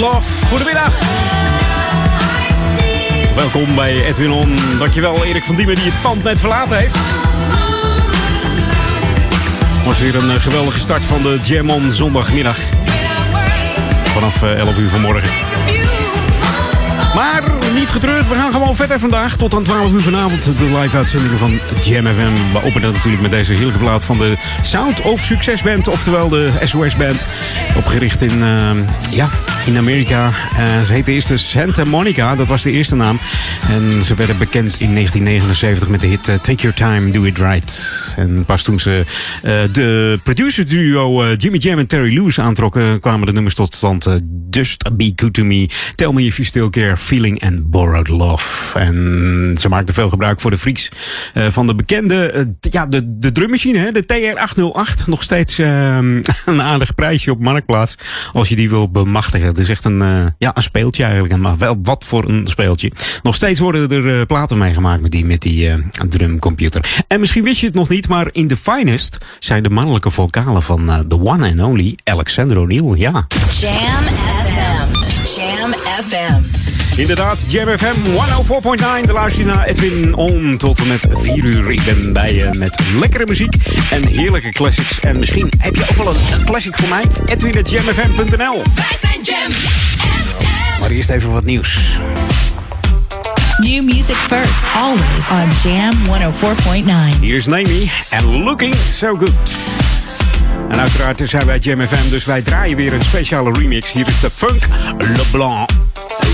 Love. Goedemiddag. Welkom bij Edwin On. Dankjewel Erik van Diemen die het pand net verlaten heeft. was weer een eh, geweldige start van de Jam On zondagmiddag. Vanaf eh, 11 uur vanmorgen. Maar niet getreurd. We gaan gewoon verder vandaag. Tot aan 12 uur vanavond. De live uitzendingen van Jam FM. We openen natuurlijk met deze heerlijke plaat van de Sound of Success Band. Oftewel de SOS Band. Opgericht in, uh, ja, in Amerika. Uh, ze heette eerst Santa Monica. Dat was de eerste naam. En ze werden bekend in 1979 met de hit uh, Take Your Time, Do It Right. En pas toen ze de producer duo Jimmy Jam en Terry Lewis aantrokken... kwamen de nummers tot stand. Just Be Good To Me. Tell Me If You Still Care. Feeling and Borrowed Love. En ze maakten veel gebruik voor de freaks van de bekende, ja, de, de drummachine, hè, de TR-808. Nog steeds uh, een aardig prijsje op Marktplaats. Als je die wil bemachtigen. Het is echt een, uh, ja, een speeltje eigenlijk. Maar wel wat voor een speeltje. Nog steeds worden er platen meegemaakt met die, met die drumcomputer. En misschien wist je het nog niet, maar in The Finest zijn de mannelijke vocalen van The One and Only Alexander O'Neill. Ja. Jam FM. Jam FM. Inderdaad, Jam FM 104.9. De luister je naar Edwin On tot en met 4 uur. Ik ben bij je met lekkere muziek en heerlijke classics. En misschien heb je ook wel een, classic voor mij. Edwin.jamfm.nl Wij zijn Jam FM. Maar eerst even wat nieuws. New music first, always on Jam 104.9. Hier is Naomi and Looking So Good. En uiteraard zijn wij Jam FM, dus wij draaien weer een speciale remix. Hier is de Funk LeBlanc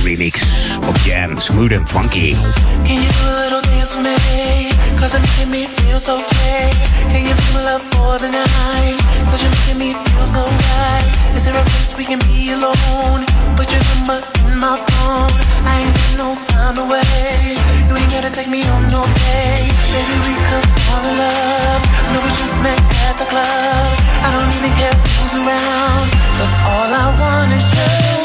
remix op Jam, smooth and funky. Can you do a little dance me? Cause me feel so free. Can you love for the night? Cause you're making me feel so right. Is there a place we can be alone? Put your number in my phone. I ain't got no time. You ain't gotta take me on no we could fall in love. No, we just met at the club. I don't even care who's around. Cause all I want is you.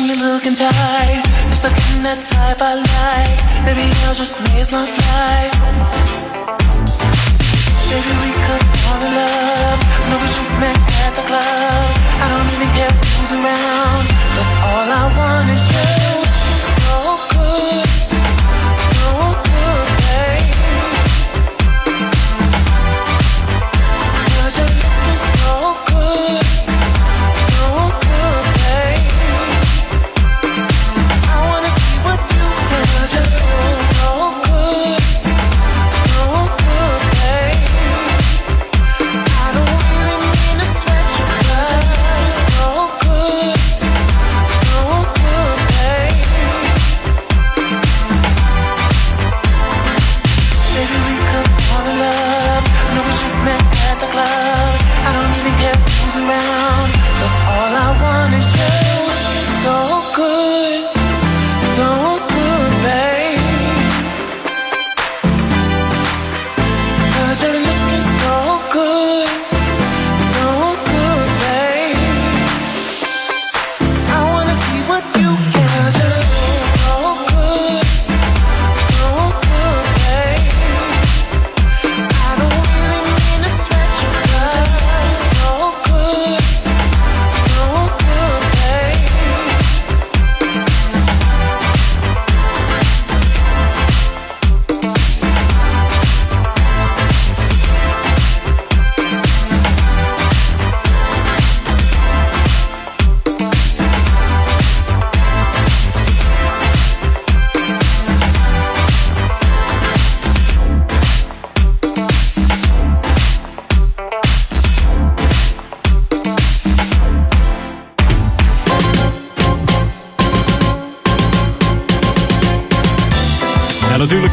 And you're looking. It's the kind of type I like. Maybe I'll just raise my flight. Maybe we could fall in love. No, we just met at the club. I don't even care who's around. Cause all I want is you.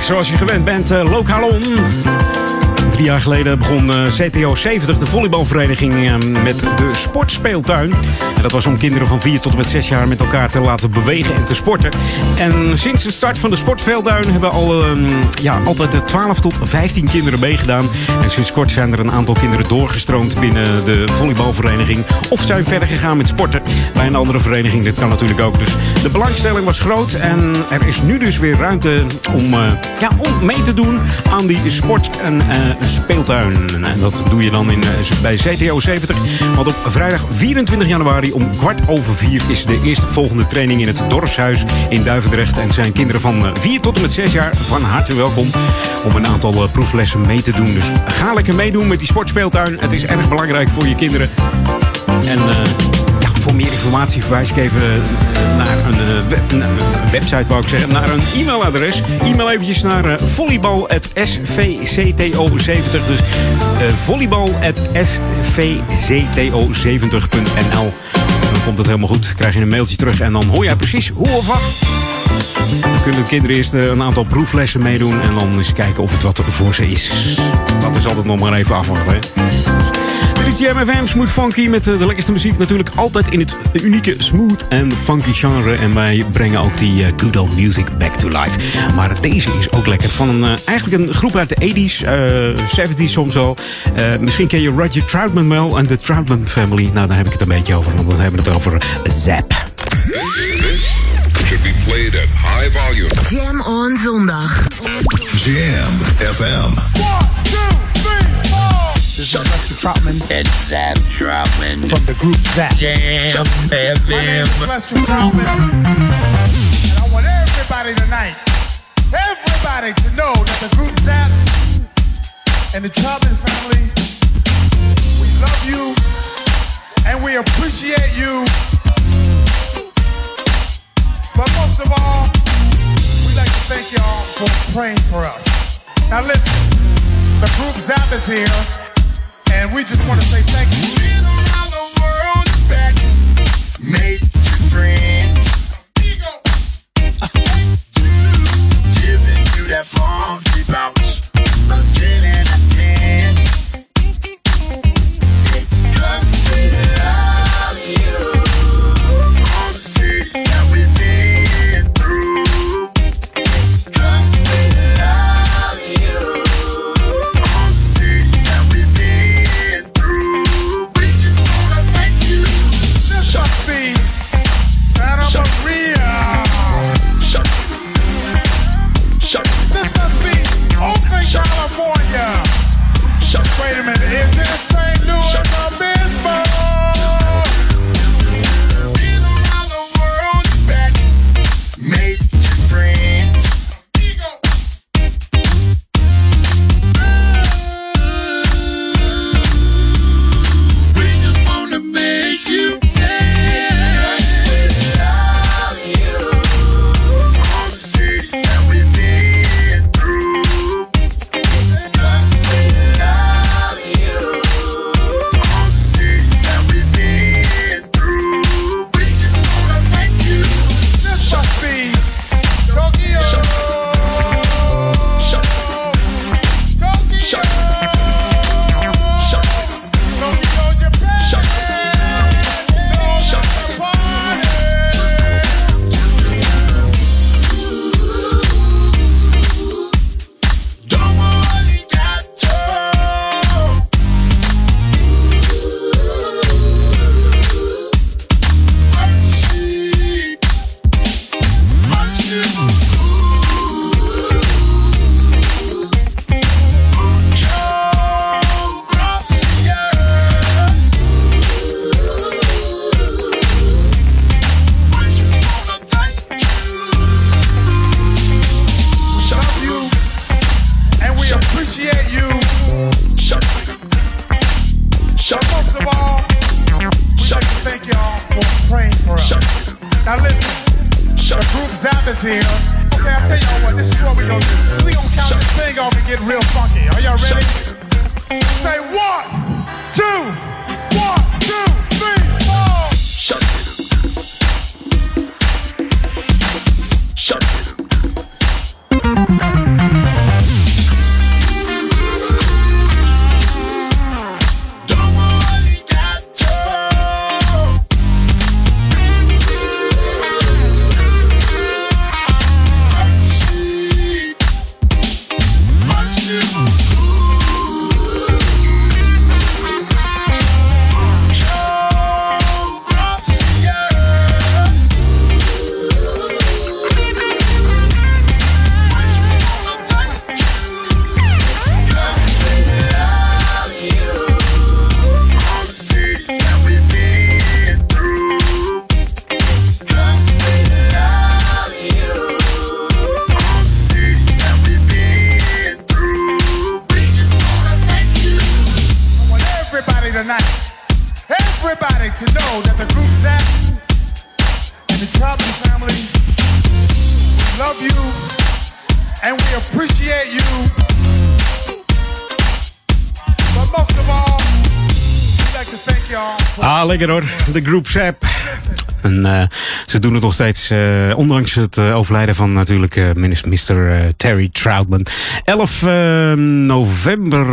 Zoals je gewend bent, uh, Lokalon. drie jaar geleden begon eh, CTO 70, de volleybalvereniging, eh, met de sportspeeltuin. En dat was om kinderen van 4 tot en met 6 jaar met elkaar te laten bewegen en te sporten. En sinds de start van de sportspeeltuin hebben al ehm, ja, altijd 12 tot 15 kinderen meegedaan. En sinds kort zijn er een aantal kinderen doorgestroomd binnen de volleybalvereniging. Of zijn verder gegaan met sporten bij een andere vereniging. Dit kan natuurlijk ook. Dus de belangstelling was groot. En er is nu dus weer ruimte om, eh, ja, om mee te doen aan die sport- en eh, speeltuin. En dat doe je dan in, eh, bij CTO 70. Want op vrijdag 24 januari om kwart over vier is de eerste volgende training in het dorpshuis in Duivendrecht. En zijn kinderen van 4 tot en met 6 jaar van harte welkom om een aantal proeflessen mee te doen. Dus ga lekker meedoen met die sportspeeltuin. Het is erg belangrijk voor je kinderen. En voor meer informatie verwijs ik even naar een, web, een website, wou ik zeggen, naar een e-mailadres. E-mail eventjes naar uh, volleybal.svcto70. Dus uh, volleybal.svcto70.nl. Dan komt het helemaal goed. Krijg je een mailtje terug en dan hoor jij precies hoe of wat. Dan kunnen de kinderen eerst een aantal proeflessen meedoen en dan eens kijken of het wat voor ze is. Dat is altijd nog maar even afwachten. Jam FM, Smooth Funky met de lekkerste muziek. Natuurlijk altijd in het unieke smooth en funky genre. En wij brengen ook die good old music back to life. Maar deze is ook lekker. Van een, eigenlijk een groep uit de 80s, uh, 70s soms al. Uh, misschien ken je Roger Troutman wel en de Troutman Family. Nou, daar heb ik het een beetje over. Want dan hebben we het over Zap. should be played at high volume. Jam on zondag. Jam FM. This is Lester Troutman and Zap Troutman from the group Zap. Jam My name FM. is Lester Troutman, and I want everybody tonight, everybody to know that the group Zap and the Troutman family, we love you and we appreciate you. But most of all, we'd like to thank y'all for praying for us. Now listen, the group Zap is here, and we just want to say thank you. Been around the world friends. Giving you that funky bounce, De groep Sap. En eh, ze doen het nog steeds, eh, ondanks het eh, overlijden van natuurlijk minister Terry Troutman. 11 eh, november,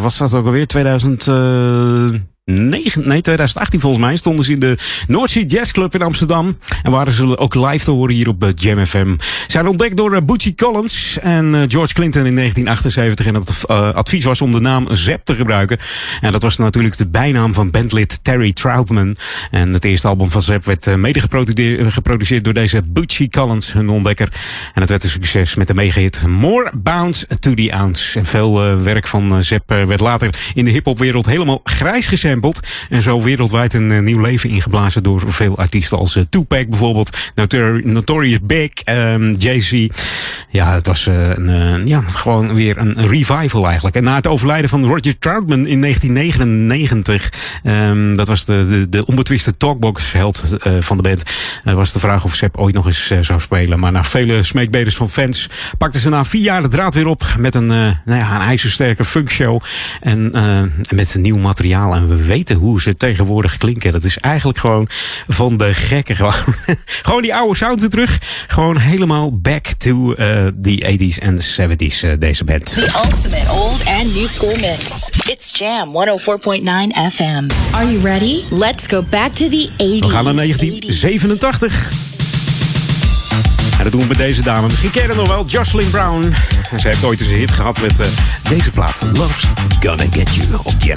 was dat ook alweer? 2000. 9, nee, 2018 volgens mij stonden ze in de Sea Jazz Club in Amsterdam. En waren ze ook live te horen hier op eh, Jam FM. Zijn ontdekt door eh, Bootsy Collins en eh, George Clinton in 1978. En het advies was om de naam Zep te gebruiken. En dat was natuurlijk de bijnaam van bandlid Terry Troutman. En het eerste album van Zep werd mede geproduceerd, door deze Bootsy Collins, hun ontdekker. En het werd een succes met de megahit More Bounce to the Ounce. En veel werk van Zep werd later in de hiphopwereld helemaal grijs gesampled. En zo wereldwijd een eh, nieuw leven ingeblazen door veel artiesten als eh, Tupac bijvoorbeeld, Notor- Notorious Big, ehm, Jay-Z. Ja, het was eh, een, ja, gewoon weer een revival eigenlijk. En na het overlijden van Roger Troutman in 1999, ehm, dat was de, de, de onbetwiste talkbox-held van de band, was de vraag of Sepp ooit nog eens zou spelen. Maar na vele smeekbedes van fans pakten ze na vier jaar de draad weer op met een, nou ja, een ijzersterke funkshow en met nieuw materiaal. En we weten hoe ze tegenwoordig klinken. Dat is eigenlijk gewoon van de gekken. Gewoon, gewoon die oude sound weer terug. Gewoon helemaal back to eh, the 80s en 70s, eh, deze band. The ultimate old and new school mix. It's Jam 104.9 FM. Are you ready? Let's go back to the 80s. We gaan naar 1987. En dat doen we met deze dame. Misschien ken je nog wel, Jocelyn Brown. En ze heeft ooit eens een hit gehad met eh, deze plaat. Love's Gonna Get You op Jam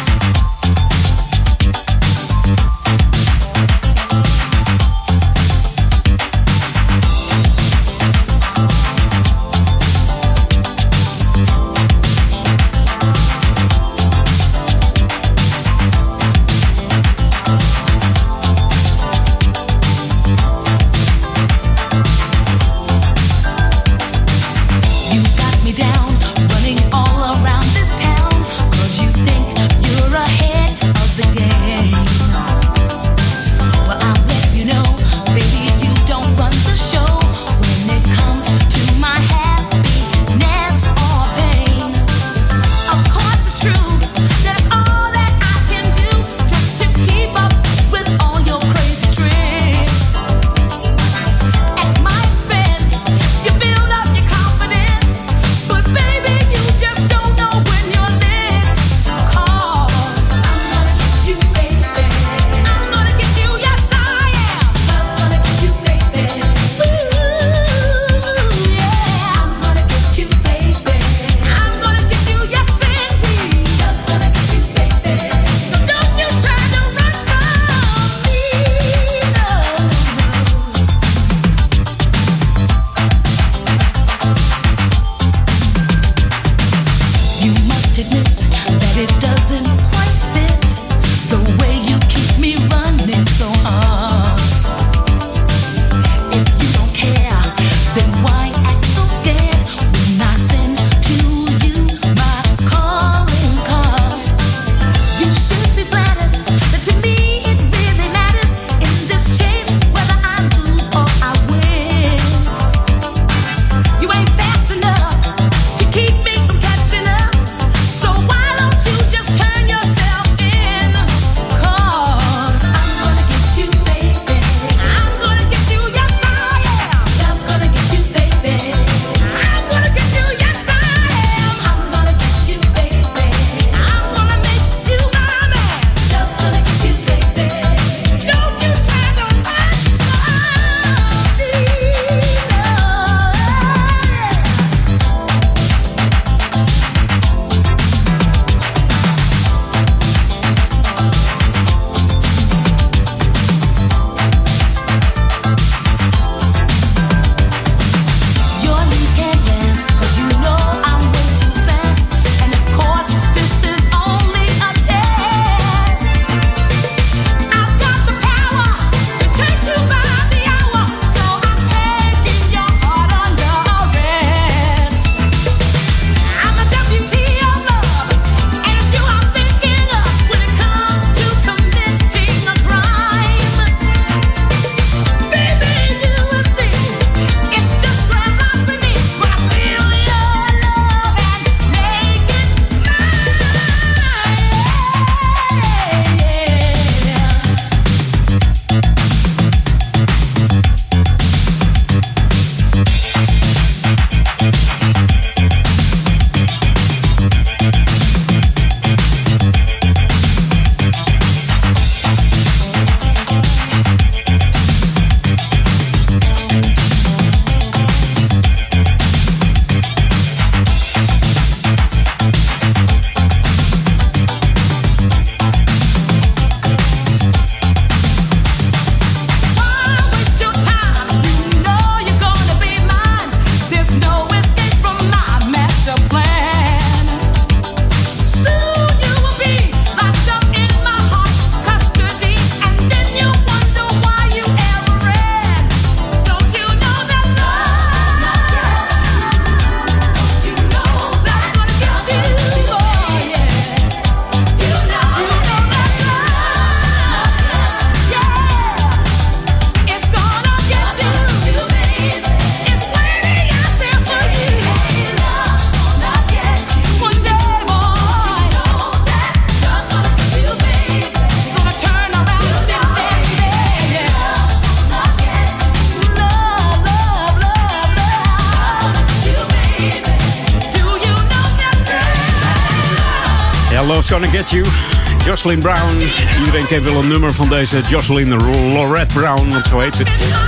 Jocelyn Brown. Iedereen kent wel een nummer van deze Jocelyn Lorette Brown, want zo heet ze.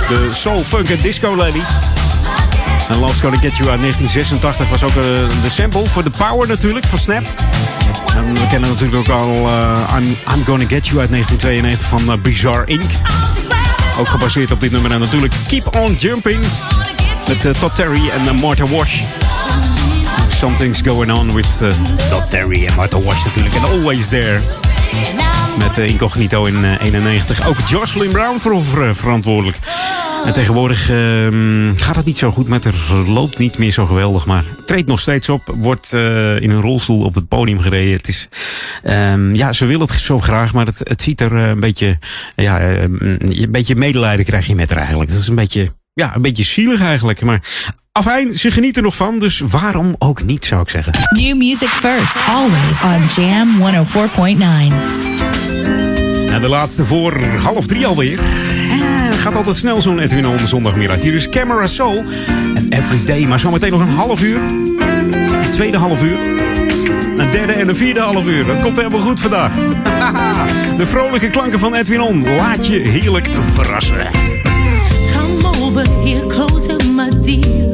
De soul, funk en disco lady. En Love's Gonna Get You uit 1986 was ook uh, de sample voor The Power natuurlijk, van Snap. We kennen natuurlijk ook al uh, I'm, I'm, Gonna Get You uit 1992 van uh, Bizarre Inc. Ook gebaseerd op dit nummer. En natuurlijk Keep On Jumping met Todd Terry en Martha Wash. Something's Going On with Todd Terry en Martha Wash natuurlijk. En Always There. Met Incognito in 91. Ook Jocelyn Brown voor verantwoordelijk. En tegenwoordig uh, gaat het niet zo goed met haar. Loopt niet meer zo geweldig, maar treedt nog steeds op. Wordt in een rolstoel op het podium gereden. Het is, um, ja, ze wil het zo graag, maar het, het ziet er een beetje, ja, een beetje medelijden krijg je met haar eigenlijk. Dat is een beetje, ja, een beetje zielig eigenlijk. Maar afijn, ze genieten er nog van, dus waarom ook niet, zou ik zeggen. New music first, always on Jam 104.9. En de laatste voor half drie alweer. Het gaat altijd snel zo'n Edwin on zondagmiddag. Hier is Camera Soul en Everyday. Maar zometeen nog een half uur. Een tweede half uur. Een derde en een vierde half uur. Dat komt helemaal goed vandaag. De vrolijke klanken van Edwin On. Laat je heerlijk verrassen. Come over here closer, my dear.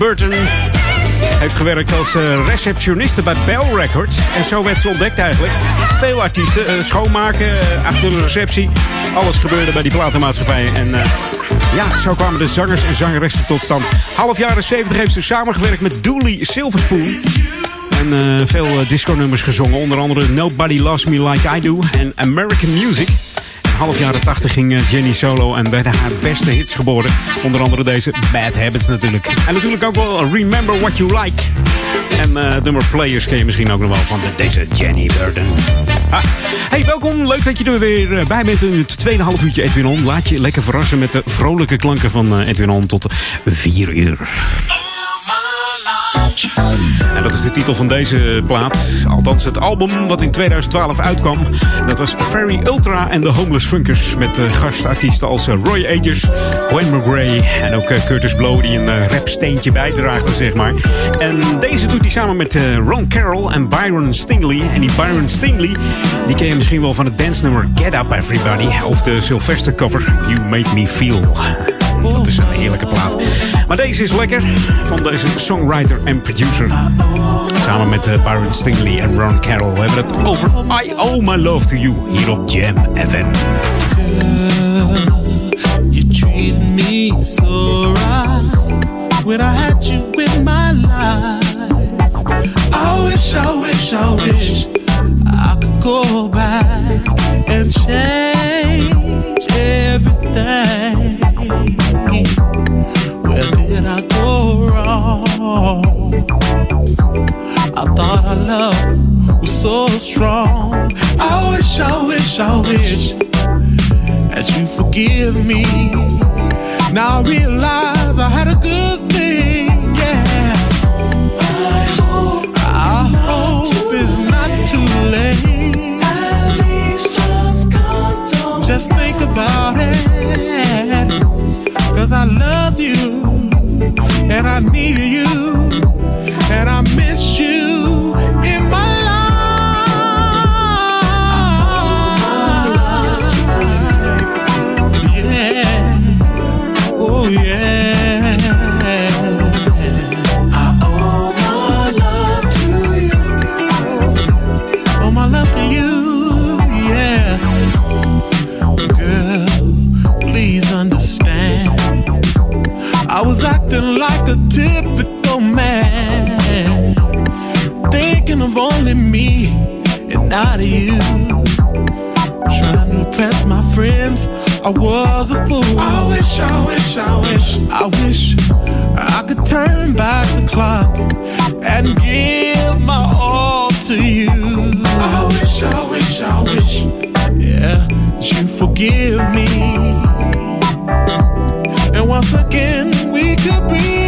Burton. Heeft gewerkt als eh, receptioniste bij Bell Records. En zo werd ze ontdekt eigenlijk. Veel artiesten. eh, schoonmaken, eh, achter de receptie. Alles gebeurde bij die platenmaatschappij. En ja, zo kwamen de zangers en zangeressen tot stand. Half jaren 70 heeft ze samengewerkt met Dooley Silverspoon. En veel disco-nummers gezongen. Onder andere Nobody Loves Me Like I Do en American Music. Half jaren 80 ging eh, Jenny solo en werden haar beste hits geboren. Onder andere deze Bad Habits natuurlijk. En natuurlijk ook wel Remember What You Like. En eh nummer Players ken je misschien ook nog wel van de- deze Jenny Burton. Ah. Hey, welkom. Leuk dat je er weer eh, bij bent in het tweede half uurtje Edwin On. Laat je lekker verrassen met de vrolijke klanken van Edwin On tot 4 uur. En dat is de titel van deze plaat. Althans, het album wat in 2012 uitkwam. Dat was Very Ultra en de Homeless Funkers. Met gastartiesten als eh, Roy Ayers, Gwen McGray en ook eh, Curtis Blow, die een eh, rapsteentje bijdraagde, zeg maar. En deze doet hij samen met Ron Carroll en Byron Stingley. En die Byron Stingley, die ken je misschien wel van het dance-nummer Get Up Everybody. Of de Sylvester cover You Make Me Feel. Dat is een heerlijke plaat. Maar deze is lekker van deze songwriter en producer. Samen met eh, Byron Stingley en Ron Carroll. We hebben het over I Owe My Love To You hier op Jam FM. When I had you in my life. I wish, I wish, I wish I thought our love was so strong. I wish, I wish, I wish that you forgive me. Now I realize I had a good thing, yeah. I hope, I hope it's not too late. At least just come Just think about it. Cause I love you, and I need you, and not you. Trying to impress my friends, I was a fool. I wish, I wish, I wish, I wish I could turn back the clock and give my all to you. I wish, I wish, I wish, yeah, that you forgive me. And once again, we could be.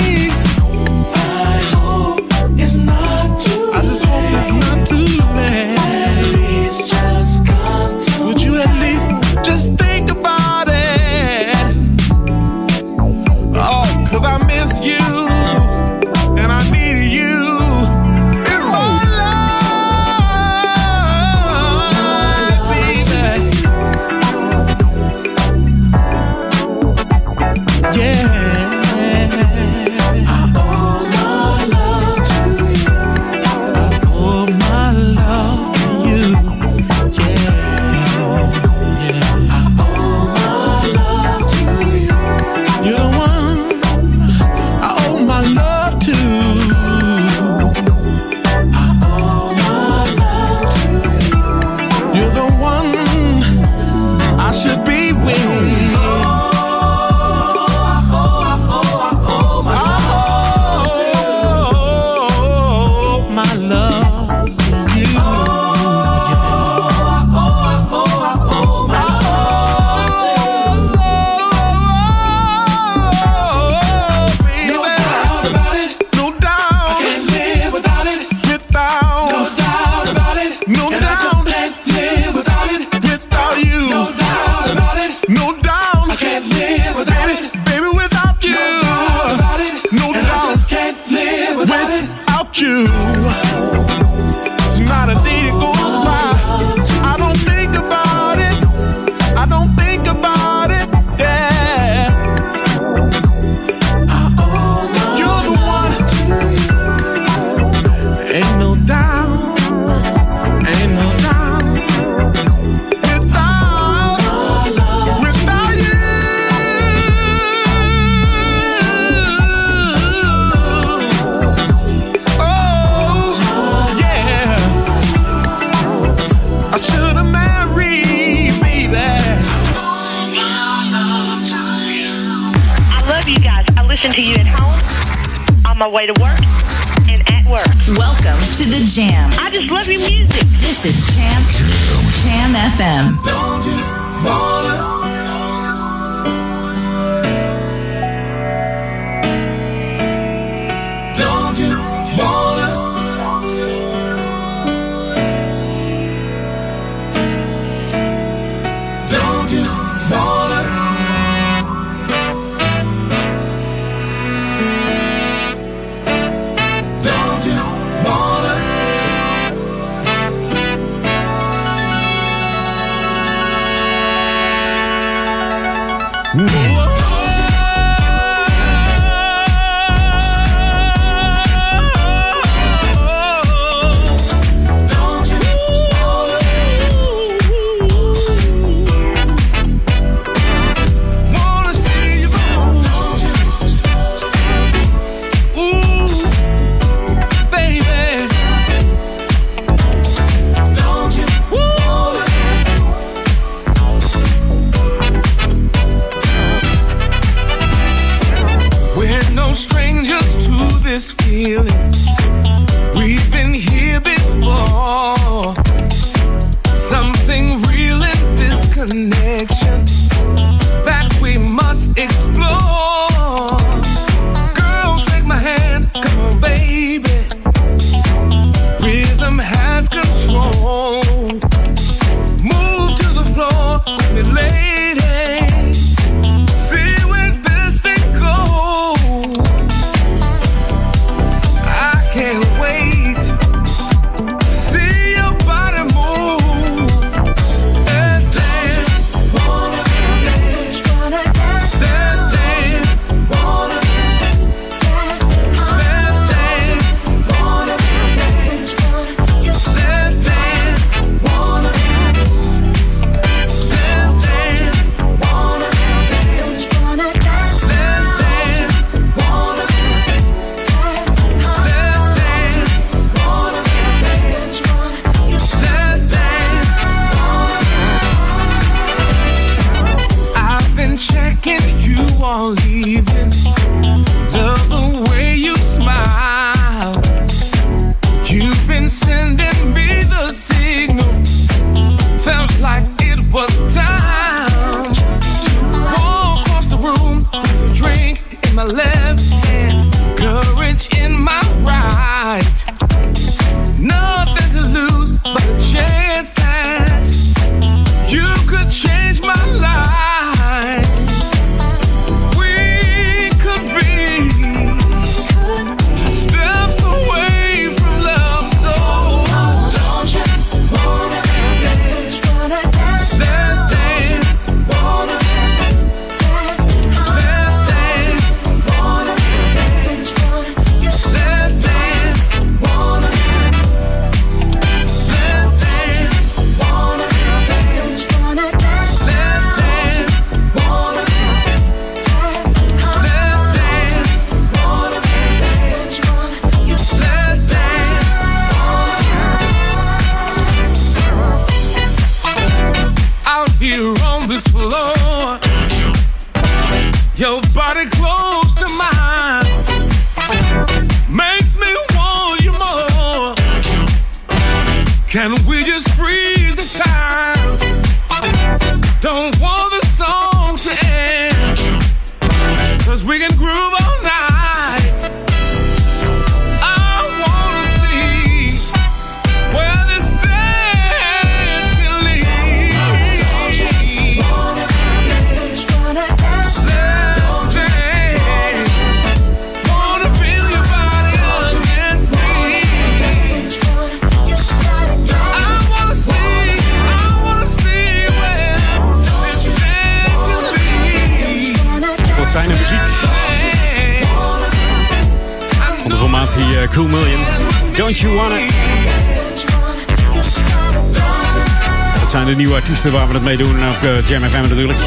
Eh, Jam Jam FM natuurlijk.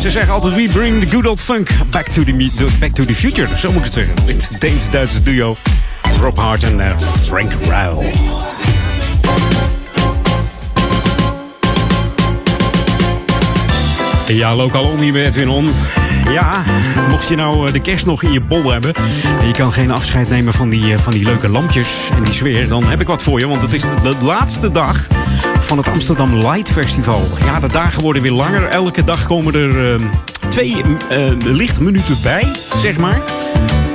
Ze zeggen altijd, we bring the good old funk back to the, back to the future. Zo moet ik het zeggen. Dit Deens-Duitse duo. Rob Hart en eh, Frank Ruil. Ja, lokaal on hier bij Edwin On. Ja, mocht je nou eh, de kerst nog in je bol hebben... en je kan geen afscheid nemen van die, van die leuke lampjes en die sfeer... dan heb ik wat voor je, want het is de laatste dag van het Amsterdam Light Festival. Ja, de dagen worden weer langer. Elke dag komen er eh, twee eh, lichtminuten bij, zeg maar.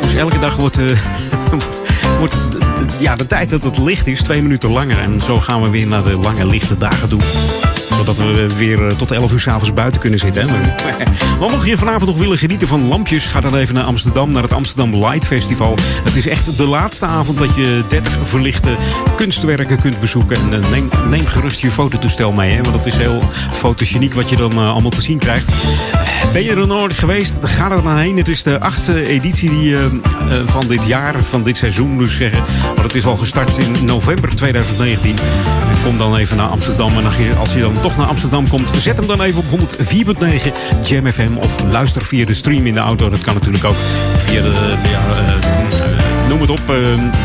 Dus elke dag wordt, eh, wordt ja, de tijd dat het licht is twee minuten langer. En zo gaan we weer naar de lange lichte dagen toe zodat we weer eh, tot 11 uur s'avonds buiten kunnen zitten. Hè? Maar mocht je vanavond nog willen genieten van lampjes, ga dan even naar Amsterdam, naar het Amsterdam Light Festival. Het is echt de laatste avond dat je 30 verlichte kunstwerken kunt bezoeken. En eh, neem, neem gerust je fototoestel mee, hè? want het is heel fotogeniek wat je dan eh, allemaal te zien krijgt. Ben je er nooit geweest? Ga er dan heen. Het is de achtste editie die, eh, eh, van dit jaar, van dit seizoen moet ik zeggen. Maar het is al gestart in november 2019. En kom dan even naar Amsterdam. En als je- dan toch naar Amsterdam komt, zet hem dan even op 104.9 Jam FM. Of luister via de stream in de auto. Dat kan natuurlijk ook via de, ja, eh, noem het op, eh,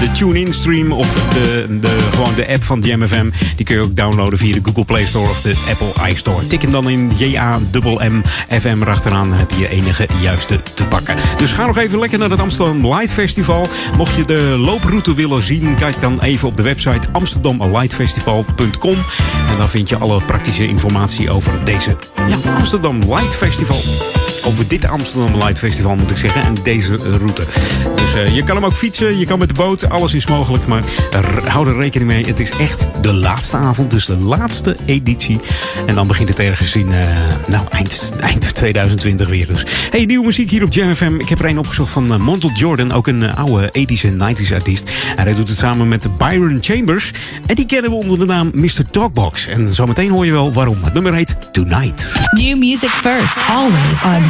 de TuneIn stream of de, de, gewoon de app van Jam FM. Die kun je ook downloaden via de Google Play Store of de Apple iStore. Tik hem dan in J-A-M-M FM erachteraan. Dan heb je enige juiste te pakken. Dus ga nog even lekker naar het Amsterdam Light Festival. Mocht je de looproute willen zien, kijk dan even op de website amsterdamlightfestival.com. En dan vind je alle praktische informatie over deze Amsterdam Light Festival. Over dit Amsterdam Light Festival moet ik zeggen. En deze route. Dus eh, je kan hem ook fietsen, je kan met de boot. Alles is mogelijk. Maar hou er rekening mee. Het is echt de laatste avond. Dus de laatste editie. En dan begint het ergens in eh, nou, eind, eind 2020 weer. Dus hey, nieuwe muziek hier op Jam FM. Ik heb er een opgezocht van uh, Montel Jordan. Ook een eh, oude 80s en 90s artiest. En hij doet het samen met Byron Chambers. En die kennen we onder de naam Mr. Talkbox. En zometeen hoor je wel waarom. Het nummer heet Tonight. New music first, always on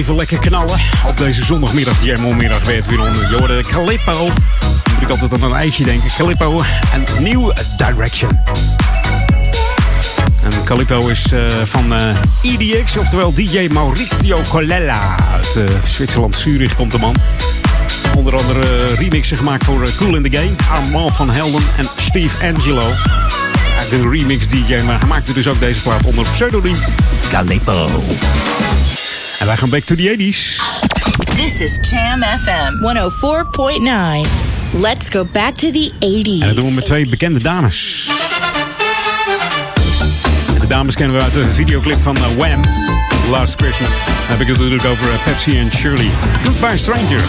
even lekker knallen. Op deze zondagmiddag, Jammelmiddag, werd weer onder. Je Calippo. Moet ik altijd aan een ijsje denken. Calippo en New Direction. En Calippo is eh, van eh, EDX, oftewel DJ Maurizio Colella. Uit eh, Zwitserland, Zurich komt de man. Onder andere remixen gemaakt voor Cool in the Game, Armand van Helden en Steve Angelo. Een remix DJ, maar hij maakte dus ook deze plaat onder pseudoniem Calippo. En wij gaan back to the 80s. This is Jam FM 104.9. Let's go back to the 80s. En dat doen we met twee bekende dames. En de dames kennen we uit de videoclip van uh, Wham! Last Christmas. Dan heb ik het natuurlijk over uh, Pepsi en Shirley. Goodbye Stranger.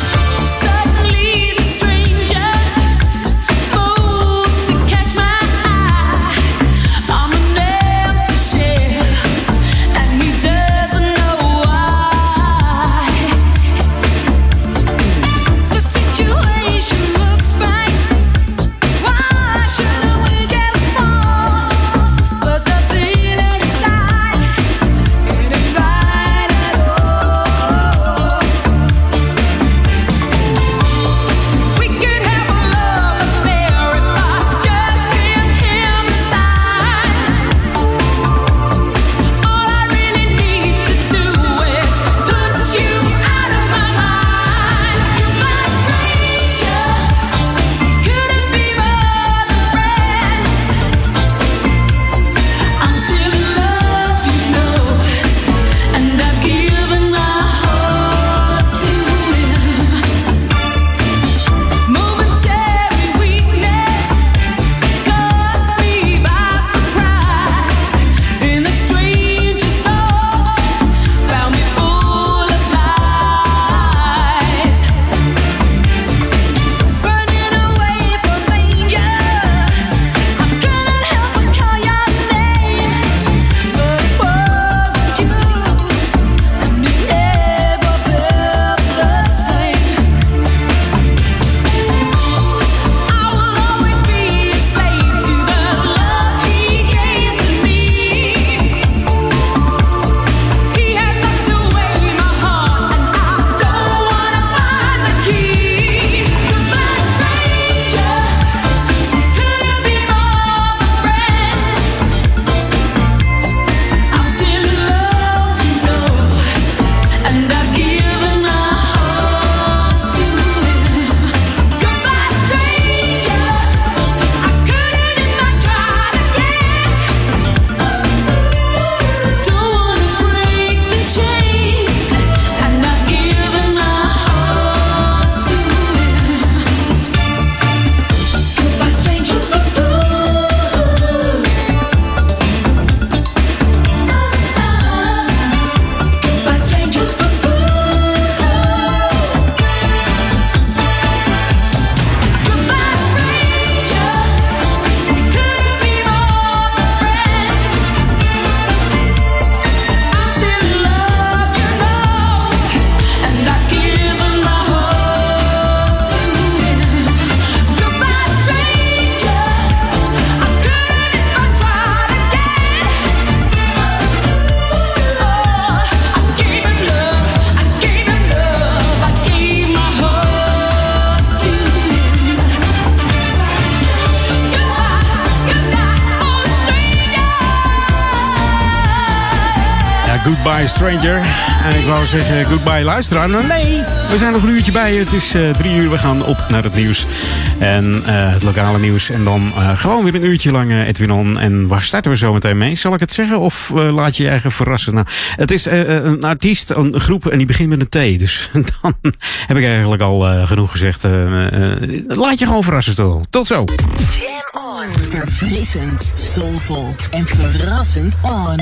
Wou zeggen goodbye luisteraar. Maar nee, we zijn nog een uurtje bij. Het is eh, drie uur. We gaan op naar het nieuws. En eh, het lokale nieuws. En dan eh, gewoon weer een uurtje lang eh, Edwin On. En waar starten we zo meteen mee? Zal ik het zeggen of laat je je eigen verrassen? Nou, het is een artiest, een groep en die begint met een T. Dus dan heb ik eigenlijk al genoeg gezegd. Laat je gewoon verrassen. Tot, tot zo. Jam on. Verfrissend, soulful en verrassend on.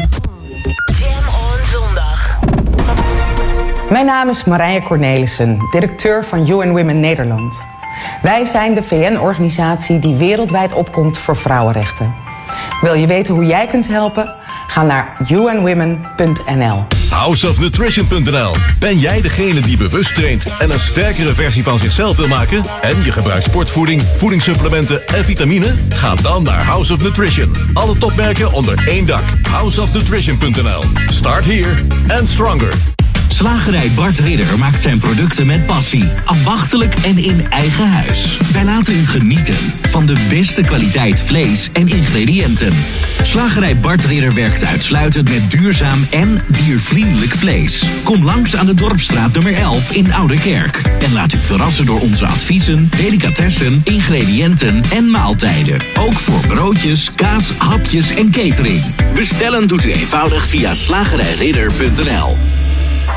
Mijn naam is Marije Cornelissen, directeur van UN Women Nederland. Wij zijn de VN-organisatie die wereldwijd opkomt voor vrouwenrechten. Wil je weten hoe jij kunt helpen? Ga naar unwomen.nl. Houseofnutrition.nl. Ben jij degene die bewust traint en een sterkere versie van zichzelf wil maken? En je gebruikt sportvoeding, voedingssupplementen en vitamine? Ga dan naar House of Nutrition. Alle topmerken onder één dak. Houseofnutrition.nl. Start here and stronger. Slagerij Bart Ridder maakt zijn producten met passie, ambachtelijk en in eigen huis. Wij laten u genieten van de beste kwaliteit vlees en ingrediënten. Slagerij Bart Ridder werkt uitsluitend met duurzaam en diervriendelijk vlees. Kom langs aan de Dorpstraat nummer 11 in Oude Kerk. En laat u verrassen door onze adviezen, delicatessen, ingrediënten en maaltijden. Ook voor broodjes, kaas, hapjes en catering. Bestellen doet u eenvoudig via slagerijridder.nl.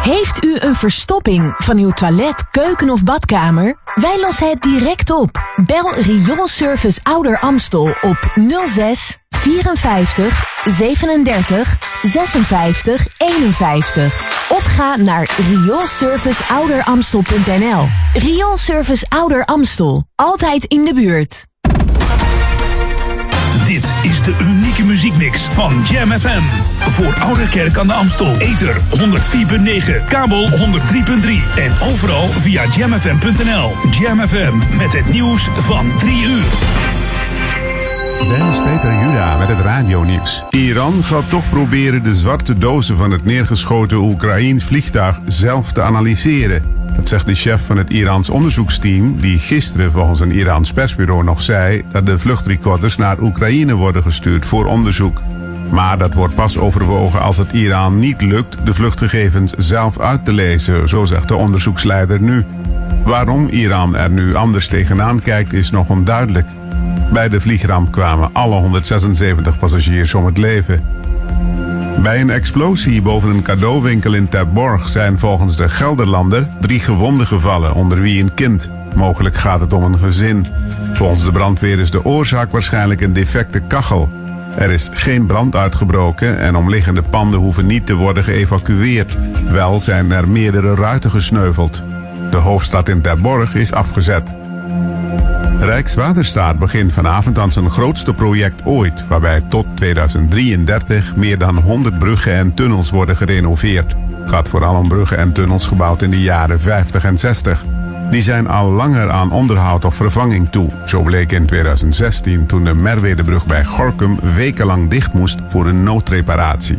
Heeft u een verstopping van uw toilet, keuken of badkamer? Wij lossen het direct op. Bel Rioolservice Ouder Amstel op 06 54 37 56 51. Of ga naar rioolserviceouderamstel.nl. Rioolservice Ouder Amstel. Altijd in de buurt. Dit is de unieke muziekmix van Jam FM. Voor Ouderkerk aan de Amstel. Ether 104.9, kabel 103.3 en overal via jamfm.nl. Jam FM met het nieuws van 3 uur. Dennis Peter Juda met het radionieuws. Iran gaat toch proberen de zwarte dozen van het neergeschoten Oekraïns vliegtuig zelf te analyseren. Dat zegt de chef van het Iraans onderzoeksteam, die gisteren volgens een Iraans persbureau nog zei dat de vluchtrecorders naar Oekraïne worden gestuurd voor onderzoek. Maar dat wordt pas overwogen als het Iran niet lukt de vluchtgegevens zelf uit te lezen, zo zegt de onderzoeksleider nu. Waarom Iran er nu anders tegenaan kijkt is nog onduidelijk. Bij de vliegramp kwamen alle 176 passagiers om het leven. Bij een explosie boven een cadeauwinkel in Terborg zijn volgens de Gelderlander drie gewonden gevallen, onder wie een kind. Mogelijk gaat het om een gezin. Volgens de brandweer is de oorzaak waarschijnlijk een defecte kachel. Er is geen brand uitgebroken en omliggende panden hoeven niet te worden geëvacueerd. Wel zijn er meerdere ruiten gesneuveld. De hoofdstad in Terborg is afgezet. Rijkswaterstaat begint vanavond aan zijn grootste project ooit, waarbij tot 2033 meer dan 100 bruggen en tunnels worden gerenoveerd. Het gaat vooral om bruggen en tunnels gebouwd in de jaren 50 en 60. Die zijn al langer aan onderhoud of vervanging toe. Zo bleek in 2016 toen de Merwedebrug bij Gorkum wekenlang dicht moest voor een noodreparatie.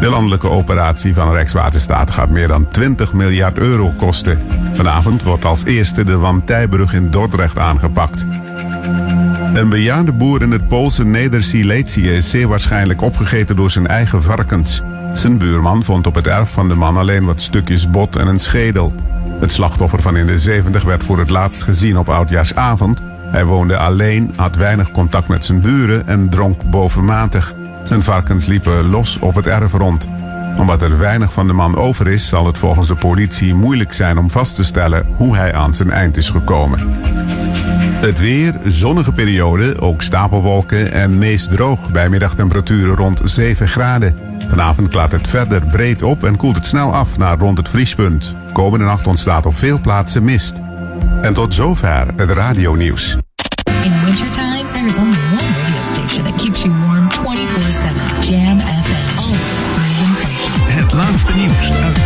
De landelijke operatie van Rijkswaterstaat gaat meer dan 20 miljard euro kosten. Vanavond wordt als eerste de Wantijbrug in Dordrecht aangepakt. Een bejaarde boer in het Poolse Neder-Siletië is zeer waarschijnlijk opgegeten door zijn eigen varkens. Zijn buurman vond op het erf van de man alleen wat stukjes bot en een schedel. Het slachtoffer van in de 70 werd voor het laatst gezien op oudjaarsavond. Hij woonde alleen, had weinig contact met zijn buren en dronk bovenmatig. Zijn varkens liepen los op het erf rond. Omdat er weinig van de man over is, zal het volgens de politie moeilijk zijn om vast te stellen hoe hij aan zijn eind is gekomen. Het weer, zonnige periode, ook stapelwolken en meest droog bij middagtemperaturen rond 7 graden. Vanavond klaart het verder breed op en koelt het snel af naar rond het vriespunt. Komende nacht ontstaat op veel plaatsen mist. En tot zover het radionieuws. In wintertime, there is only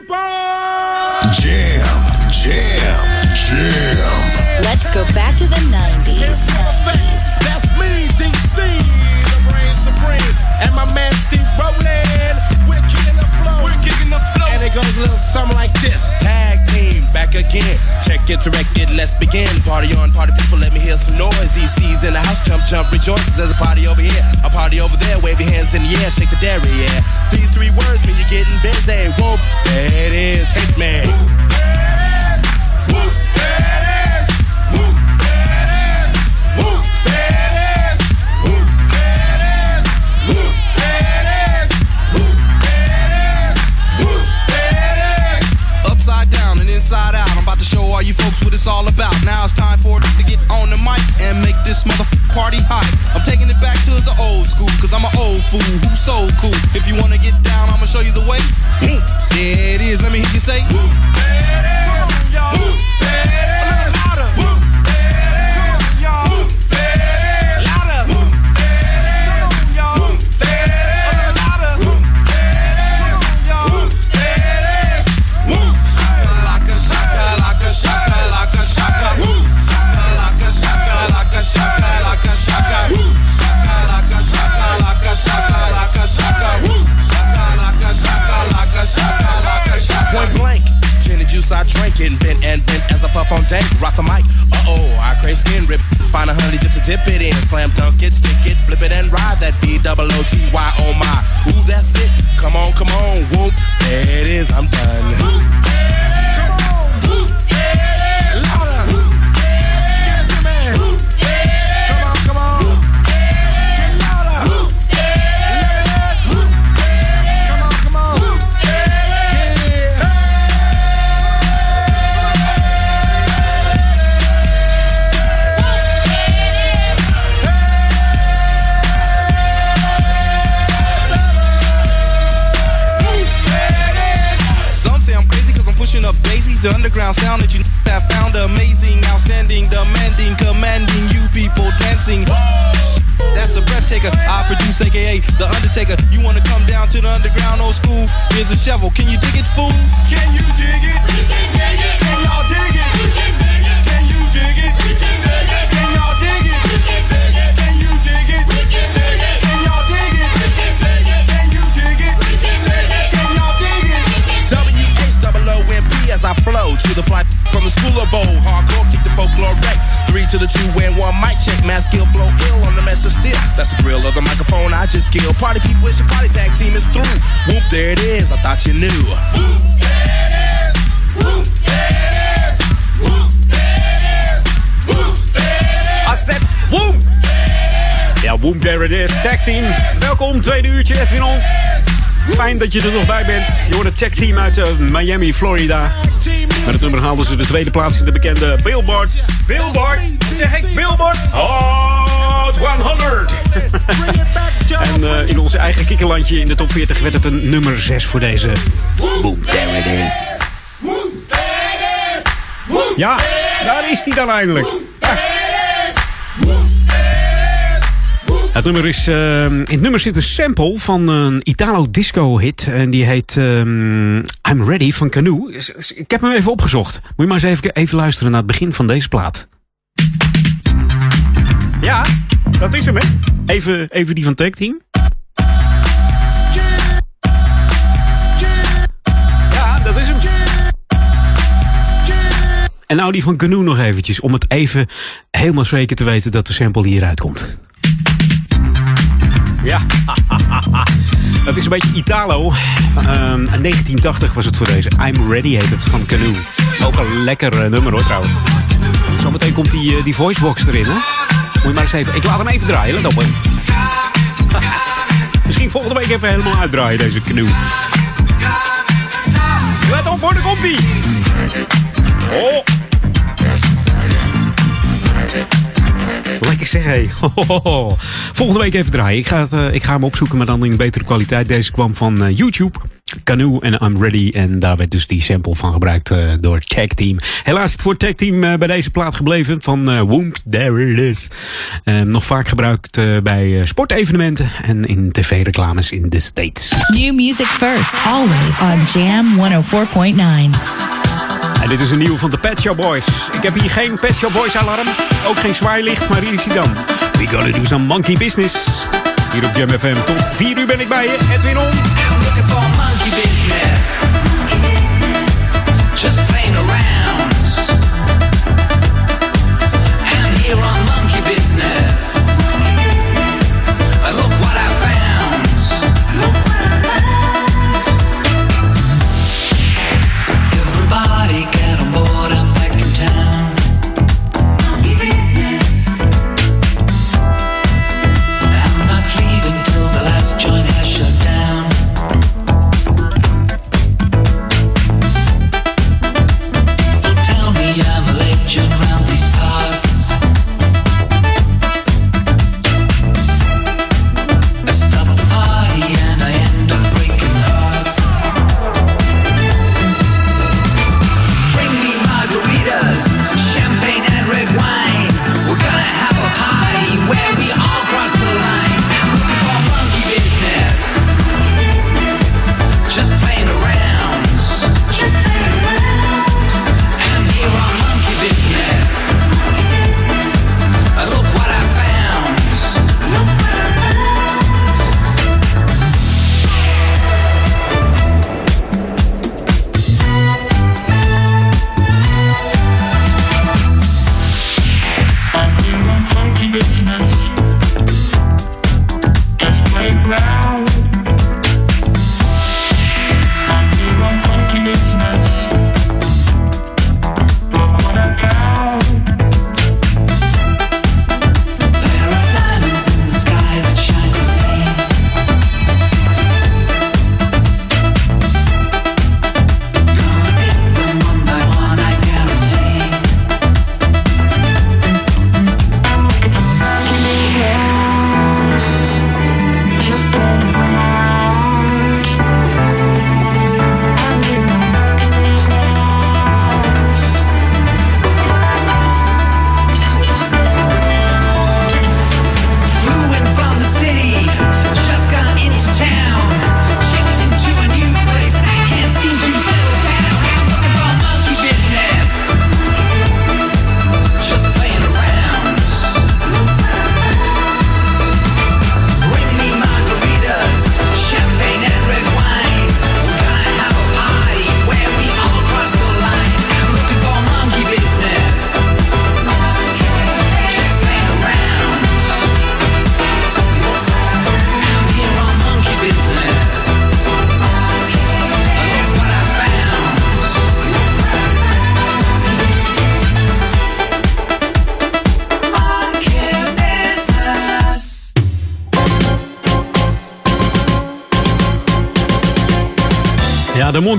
Party Jam, jam, jam. Let's go back to the 90s. That's me, DC, the brain supreme, and my man Steve Rowland. We're kicking the flow. We're kicking the flow. And it goes a little something like this: Tag team again. Check it, directed. Let's begin. Party on, party people. Let me hear some noise. DC's in the house. Jump, jump, rejoices. There's a party over here, a party over there. Wave your hands in the air, shake the dairy. Yeah. These three words mean you're getting busy. Whoop, it is, Hitman. Upside it's all about. Now it's time for it to get on the mic and make this mother party hot. I'm taking it back to the old school, cause I'm an old fool who's so cool. If you wanna get down, I'ma show you the way. There it is, let me hear you say. Point on dank. Rock the mic, uh oh, I crave skin rip. Find a honey dip to dip it in. Slam dunk it, stick it, flip it and ride that B double O T Y oh my. Ooh, that's it. Come on, come on, whoop. There it is, I'm done. The underground sound that you have found amazing, outstanding, demanding, commanding you people dancing. That's a breath taker. I produce, aka The Undertaker. You wanna come down to the underground old school? Here's a shovel. Can you dig it, fool? Can you dig it? We Can dig it. Can y'all dig it? We Can dig it. Can you dig it? We Can as I flow to the flight from the school of bowl. Hardcore, kick the folklore wreck. Three to the two, and one mic check. Mass skill, blow ill on the mess of steel. That's the grill of the microphone I just killed. Party people, wish your party tag team is through. Whoop, there it is. I thought you knew. Whoop, there it is. Whoop, there it is. I said woem! Ja, woem, there it is. Tag team. Welkom, tweede uurtje, Edwin On. Fijn dat je er nog bij bent. Je hoort het tag team uit eh, Miami, Florida. Met het nummer haalden ze de tweede plaats in de bekende Billboard. Billboard? Zeg ik Billboard? Hot 100! en eh, in onze eigen kikkerlandje in de top 40 werd het een nummer 6 voor deze. Boom, there it is. Ja, daar is hij dan eindelijk. Het nummer is, eh, in het nummer zit een sample van een Italo disco hit. En die heet ehm, I'm Ready van Canoe. Ik heb hem even opgezocht. Moet je maar eens even, even luisteren naar het begin van deze plaat. Ja, dat is hem hè. Even, even die van Tag Team. Ja, dat is hem. En nou die van Canoe nog eventjes. Om het even helemaal zeker te weten dat de sample hieruit komt. Ja, dat is een beetje Italo. Van, ehm, 1980 was het voor deze. I'm Ready heet het van Canoe. Ook een lekker eh, nummer hoor trouwens. Zometeen komt die, eh, die voicebox erin hè. Moet je maar eens even. Ik laat hem even draaien, let. Misschien volgende week even helemaal uitdraaien deze Canoe. Let op hoor, daar komt. Oh. Lekker zeg, hé. Volgende week even draaien. Ik ga, het, eh, ik ga hem opzoeken, maar dan in betere kwaliteit. Deze kwam van eh, YouTube. Canoe en I'm Ready. En daar werd dus die sample van gebruikt eh, door Tag Team. Helaas is het voor Tag Team bij deze plaat gebleven van eh Womp There It Is. Nog vaak gebruikt bij sportevenementen en in tv-reclames in de States. New music first, always on Jam 104.9. En dit is een nieuw van de Pet Shop Boys. Ik heb hier geen Pet Shop Boys alarm, ook geen zwaailicht, maar hier is hij dan. We gonna do some monkey business. Hier op Jam FM tot 4 uur ben ik bij je, Edwin On. monkey business. Just playing around.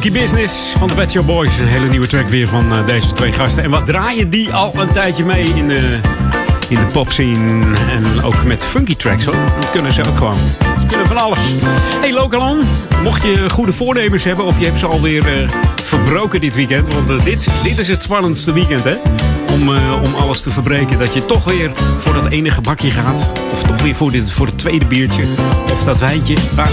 Monkey Business van de Pet Shop Boys. Een hele nieuwe track weer van eh, deze twee gasten. En wat draaien die al een tijdje mee in de, in de popscene. En ook met funky tracks hoor. Dat kunnen ze ook gewoon. Ze kunnen van alles. Hey Lokalon, mocht je goede voornemens hebben of je hebt ze alweer eh verbroken dit weekend. Want eh, dit, dit is het spannendste weekend hè. Om, eh, om alles te verbreken. Dat je toch weer voor dat enige bakje gaat. Of toch weer voor, dit, voor het tweede biertje. Of dat wijntje. Maar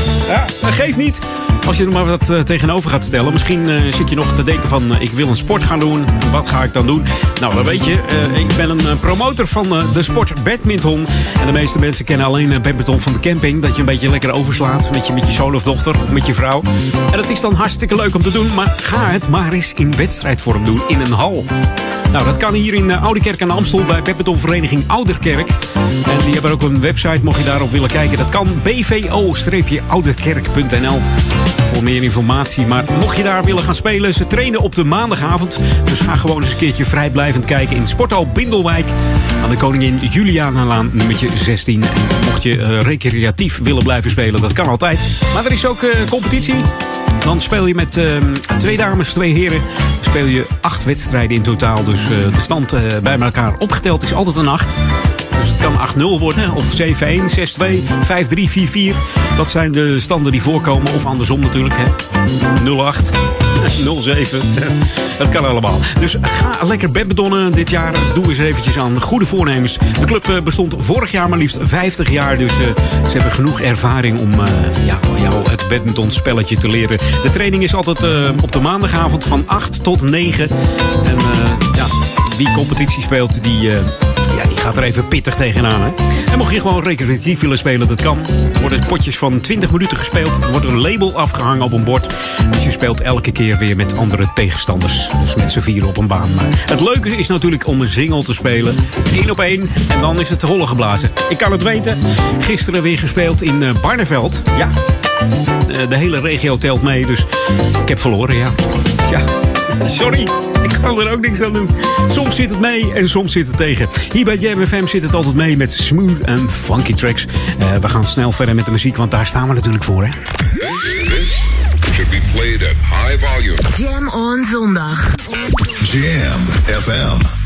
dat geeft niet. Als je er maar wat tegenover gaat stellen. Misschien zit je nog te denken van... ik wil een sport gaan doen. Wat ga ik dan doen? Nou, dan weet je. ik ben een promotor van de sport badminton. En de meeste mensen kennen alleen badminton van de camping. Dat je een beetje lekker overslaat met je, met je zoon of dochter. Je vrouw. En dat is dan hartstikke leuk om te doen. Maar ga het maar eens in wedstrijdvorm doen. In een hal. Nou, dat kan hier in uh, Oudekerk aan de Amstel bij badmintonvereniging Ouderkerk. En die hebben ook een website, mocht je daarop willen kijken. Dat kan bvo-ouderkerk.nl voor meer informatie. Maar mocht je daar willen gaan spelen, ze trainen op de maandagavond. Dus ga gewoon eens een keertje vrijblijvend kijken in Sporthal Bindelwijk. Aan de Koningin Julianalaan nummertje 16. En mocht je eh, recreatief willen blijven spelen, dat kan altijd. Maar er is ook eh, competitie. Dan speel je met eh, twee dames, twee heren. Speel je acht wedstrijden in totaal. Dus eh, de stand eh, bij elkaar opgeteld is altijd een acht. Dus kan 8-0 worden. Of 7-1, 6-2, 5-3, 4-4. Dat zijn de standen die voorkomen. Of andersom natuurlijk. Hè. 0-8. 07. Dat kan allemaal. Dus ga lekker badmintonnen dit jaar. Doe eens eventjes aan goede voornemens. De club eh, bestond vorig jaar maar liefst 50 jaar. Dus eh, ze hebben genoeg ervaring om eh, ja, jou het badmintonspelletje te leren. De training is altijd op de maandagavond van 8 tot 9. En ja, wie competitie speelt, die, ja, die gaat er even pittig tegenaan. Hè? En mocht je gewoon recreatief willen spelen, dat kan. Er worden potjes van 20 minuten gespeeld. Er wordt een label afgehangen op een bord. Dus je speelt elke keer weer met andere tegenstanders. Dus met z'n vieren op een baan. Maar het leuke is natuurlijk om een single te spelen. Eén op één. En dan is het hollen geblazen. Ik kan het weten. Gisteren weer gespeeld in eh, Barneveld. Ja, eh, de hele regio telt mee. Dus ik heb verloren, ja. Ja, sorry. Ik kan er ook niks aan doen. Soms zit het mee en soms zit het tegen. Hier bij Jam FM zit het altijd mee met smooth en funky tracks. Eh, we gaan snel verder met de muziek, want daar staan we natuurlijk voor. Hè? Should be played at high volume. Jam on zondag. Jam FM.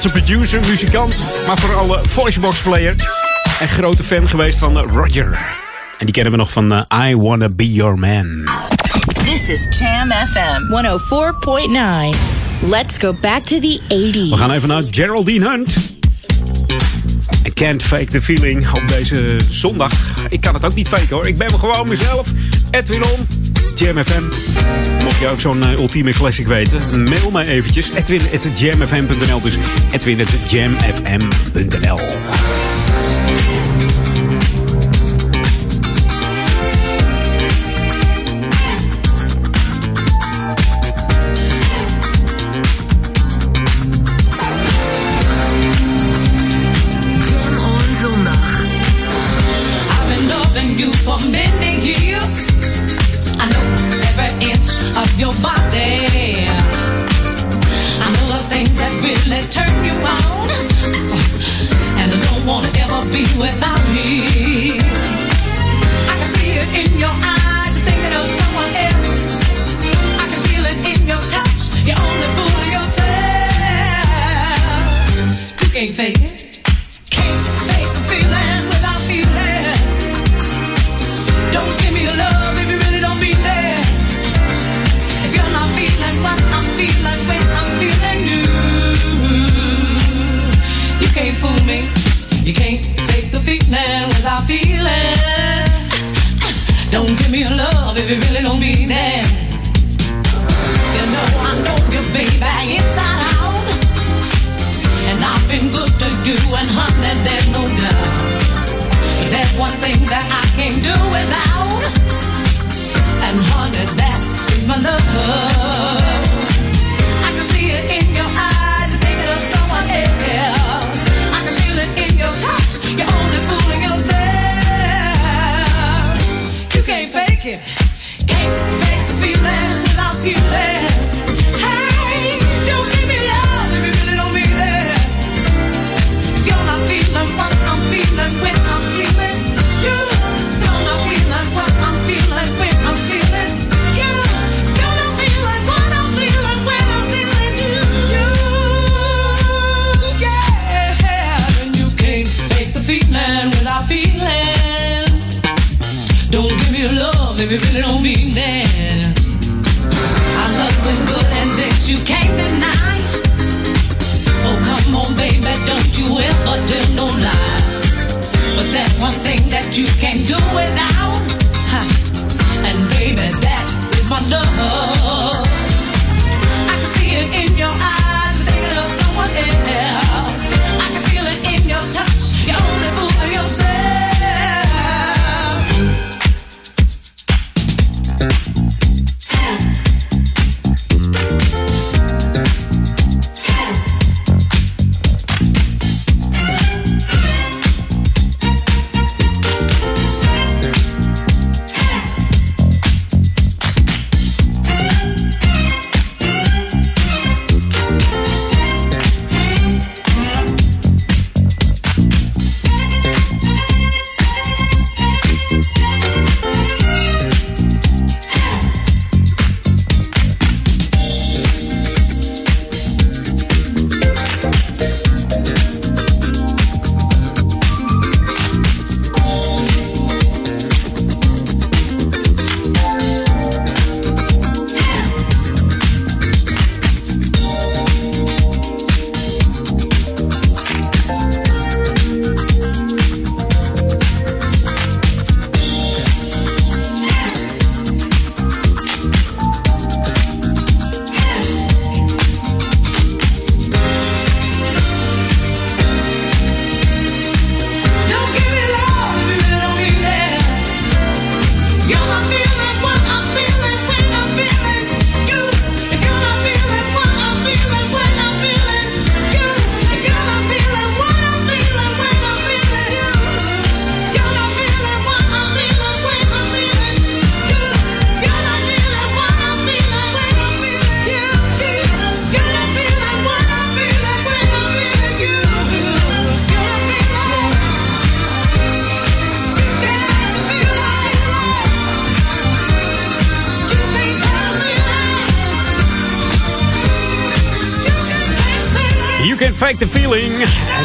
Nederlandse producer, muzikant, maar vooral eh, voice box player. En grote fan geweest van eh, Roger. En die kennen we nog van eh, I Wanna Be Your Man. This is Jam FM 104.9. Let's go back to the 80s. We gaan even naar Geraldine Hunt. I can't fake the feeling op deze zondag. Ik kan het ook niet faken hoor. Ik ben gewoon mezelf. Edwin On jamfm. Mocht jij ook zo'n uh, ultieme classic weten, mail mij eventjes. Edwin at jamfm.nl. Dus edwin at jamfm.nl.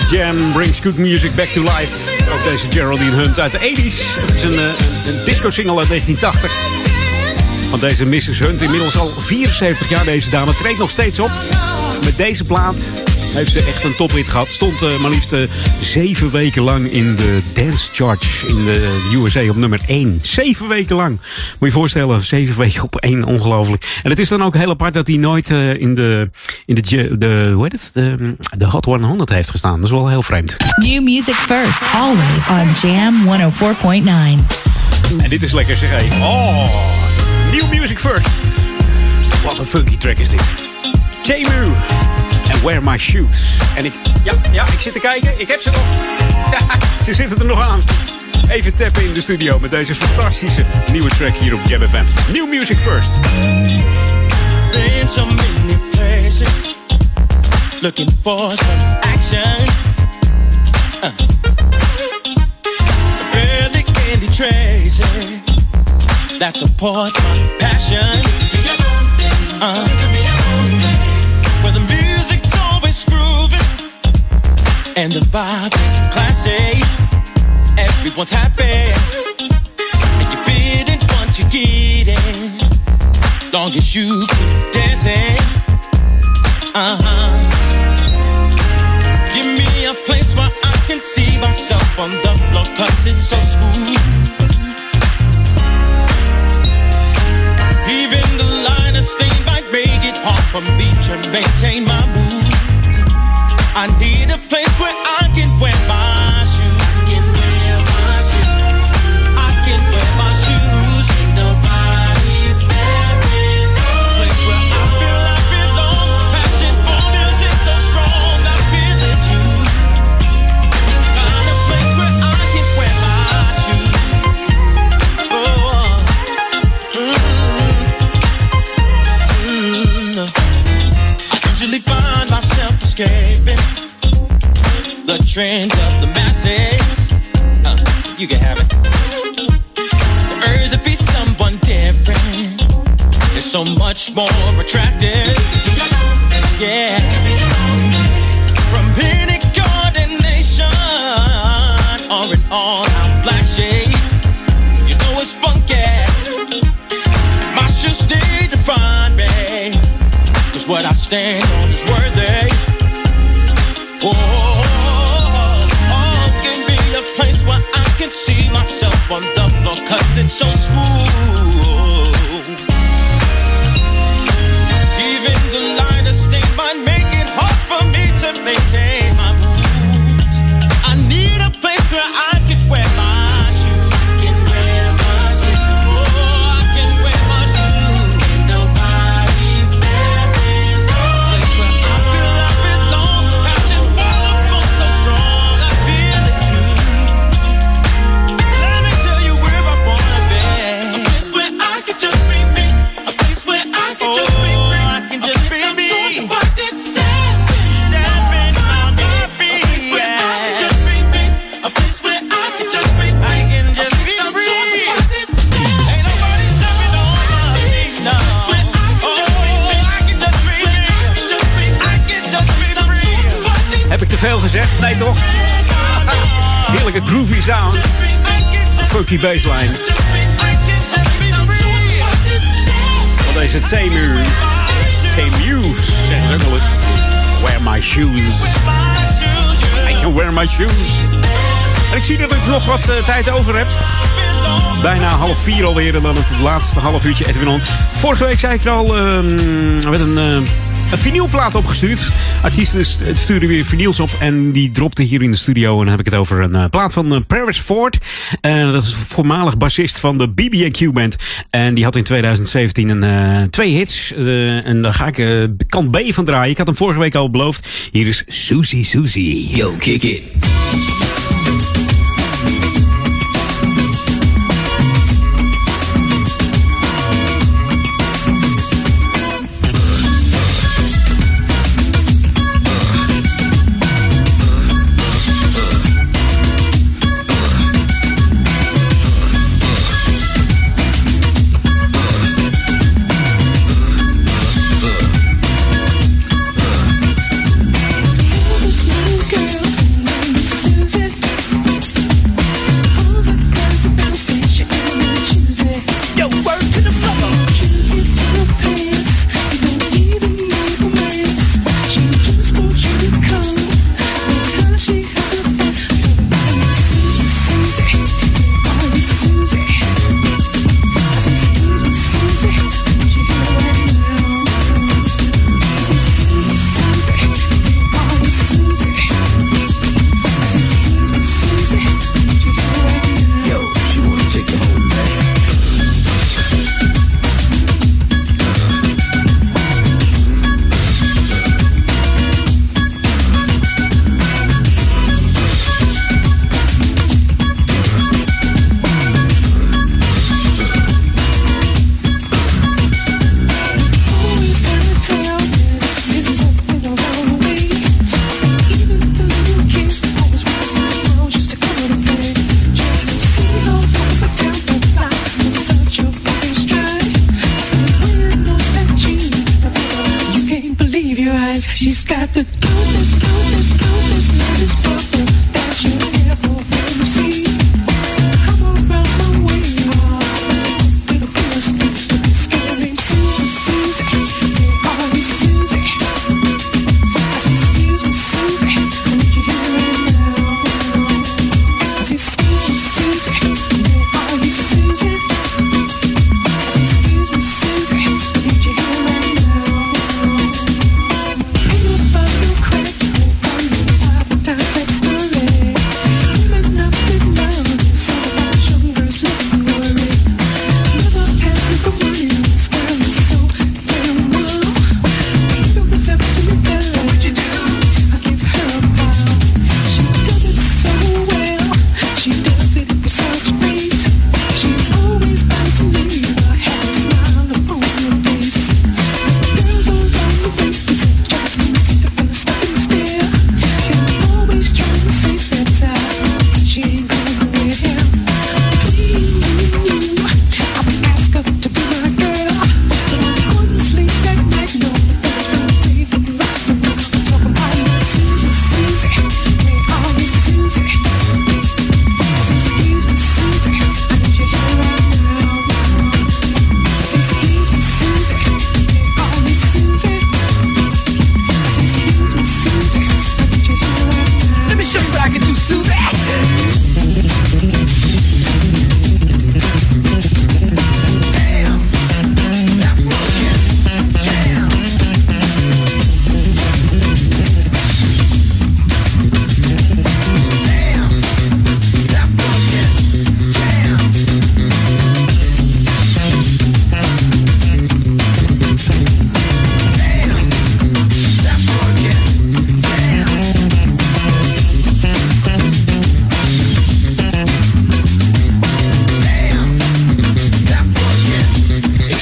Jam brings good music back to life. Ook deze Geraldine Hunt uit de 80s. Dat is eh, een, een, disco-single uit 1980. Want deze Mrs. Hunt, inmiddels al 74 jaar deze dame, treedt nog steeds op. Met deze plaat heeft ze echt een toprit gehad. Stond eh, maar liefst eh, zeven weken lang in de Dance Charge in de USA op nummer 1. Zeven weken lang. Moet je je voorstellen, zeven weken op één, ongelooflijk. En het is dan ook heel apart dat hij nooit eh, in de, in de, de, hoe heet het? De, de Hot 100 heeft gestaan. Dat is wel heel vreemd. New music first, always on Jam 104.9. En dit is lekker zeg hé. Oh, new music first. Wat een funky track is dit. J-Mu Wear My Shoes. En ik, ja, ja, ik zit te kijken. Ik heb ze nog. Ja, ze zitten er nog aan. Even tappen in de studio met deze fantastische nieuwe track hier op Jam FM. New music first. Been so many places looking for some action. Uh. Barely candy traces that supports my passion. Uh. And the vibe is classy. Everyone's happy and you're feeling what you're getting long as you keep dancing. Uh huh. Give me a place where I can see myself on the floor, cause it's so smooth. Even the line of stain might make it hard for me to maintain my mood. I need a place where I can wear my shoes. Can wear my shoes. I can wear my shoes. Ain't nobody staring. Place where I feel I belong. Passion for music so strong. I feel it too. Find a place where I can wear my shoes. Oh. Mm. Mm. I usually find myself escaping trends of the masses. Uh, you can have it. The urge to be someone different is so much more attractive. Yeah. From any coordination or an all-out black shade, you know it's funky. My shoes stay define me. Cause what I stand on myself on the floor, cause it's so smooth. Veel gezegd? Nee toch? Heerlijke groovy sound. Funky bassline. Van deze Temu. Temu's. Zeggen ze ook wel eens. Wear my shoes. I can wear my shoes. En ik zie dat ik nog wat eh, tijd over heb. Bijna half vier alweer en dan het laatste half uurtje Edwin On. Vorige week zei ik al, ehm, een vinylplaat opgestuurd. Artiesten st- sturen weer vinyls op en die dropte hier in de studio. En dan heb ik het over een eh, plaat van eh, Paris Ford. En dat is voormalig bassist van de BB&Q Band. En die had in 2017 een, eh, twee hits. En daar ga ik kant B van draaien. Ik had hem vorige week al beloofd. Hier is Susie Susie. Yo, kick it.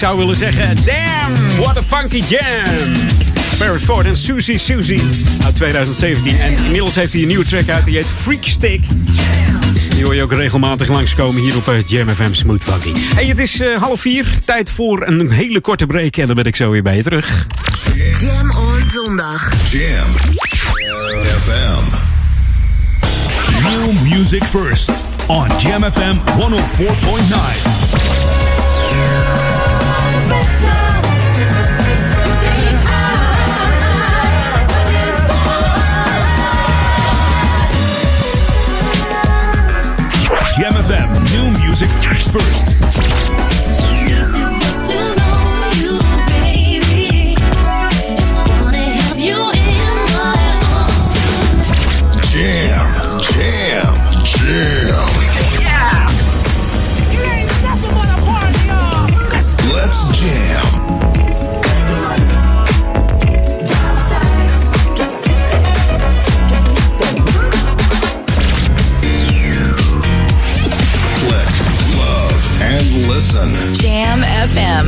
Zou willen zeggen, damn, what a funky jam. Paris Ford en Susie Susie uit 2017. En inmiddels heeft hij een nieuwe track uit, die heet Freak Stick. Die hoor je ook regelmatig langskomen hier op eh, Jam FM Smooth Funky. Hey, het is eh, half vier, tijd voor een hele korte break. En dan ben ik zo weer bij je terug. Jam on zondag. Jam FM. New music first on Jam FM 104.9. music first. Jam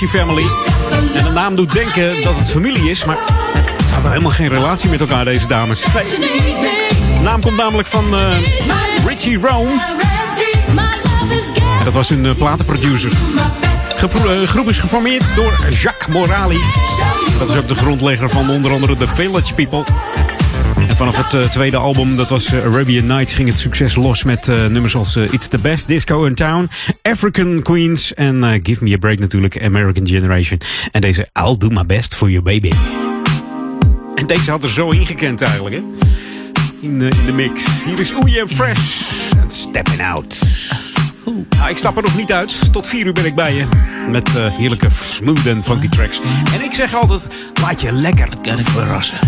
De Family. En de naam doet denken dat het familie is, maar ze hadden helemaal geen relatie met elkaar, deze dames. De naam komt namelijk van eh, Richie Rome. En dat was een eh, platenproducer. Gepro- eh, groep is geformeerd door Jacques Morali. Dat is ook de grondlegger van onder andere The Village People. En vanaf het eh, tweede album, dat was eh, Arabian Nights, ging het succes los met eh, nummers als It's the Best Disco in Town, African Queens en Give Me a Break natuurlijk, American Generation. En deze I'll Do My Best for Your Baby. En deze had er zo ingekend eigenlijk, hè? In, de- in de mix. Hier is Oei en Fresh en Stepping Out. Nou, ik stap er nog niet uit. Tot vier uur ben ik bij je. Met heerlijke smooth en funky tracks. En ik zeg altijd, laat je lekker verrassen.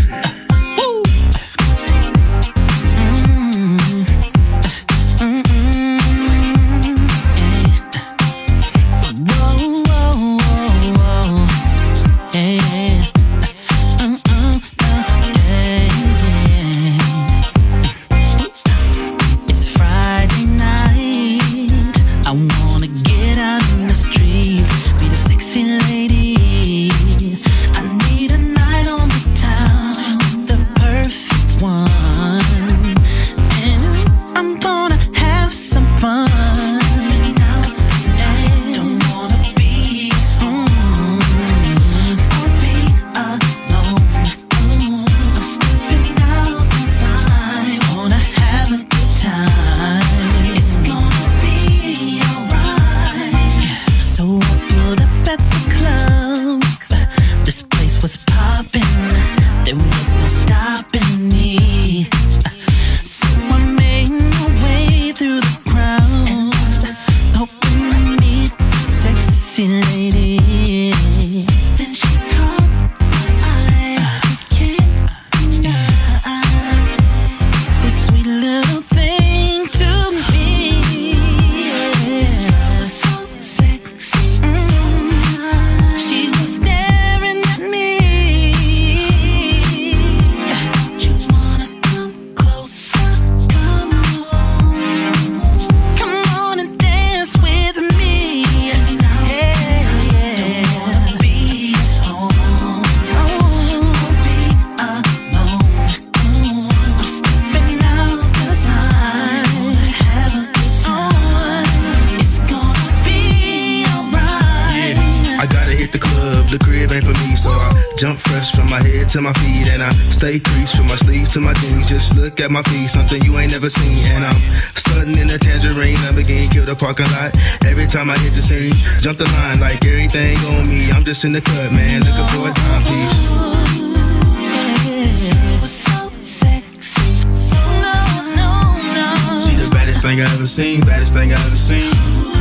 At my feet, something you ain't never seen, and I'm stunting in a tangerine, I'm Lamborghini, kill the parking lot. Every time I hit the scene, jump the line like everything on me. I'm just in the cut, man, looking for a timepiece. She the baddest thing I ever seen, baddest thing I ever seen.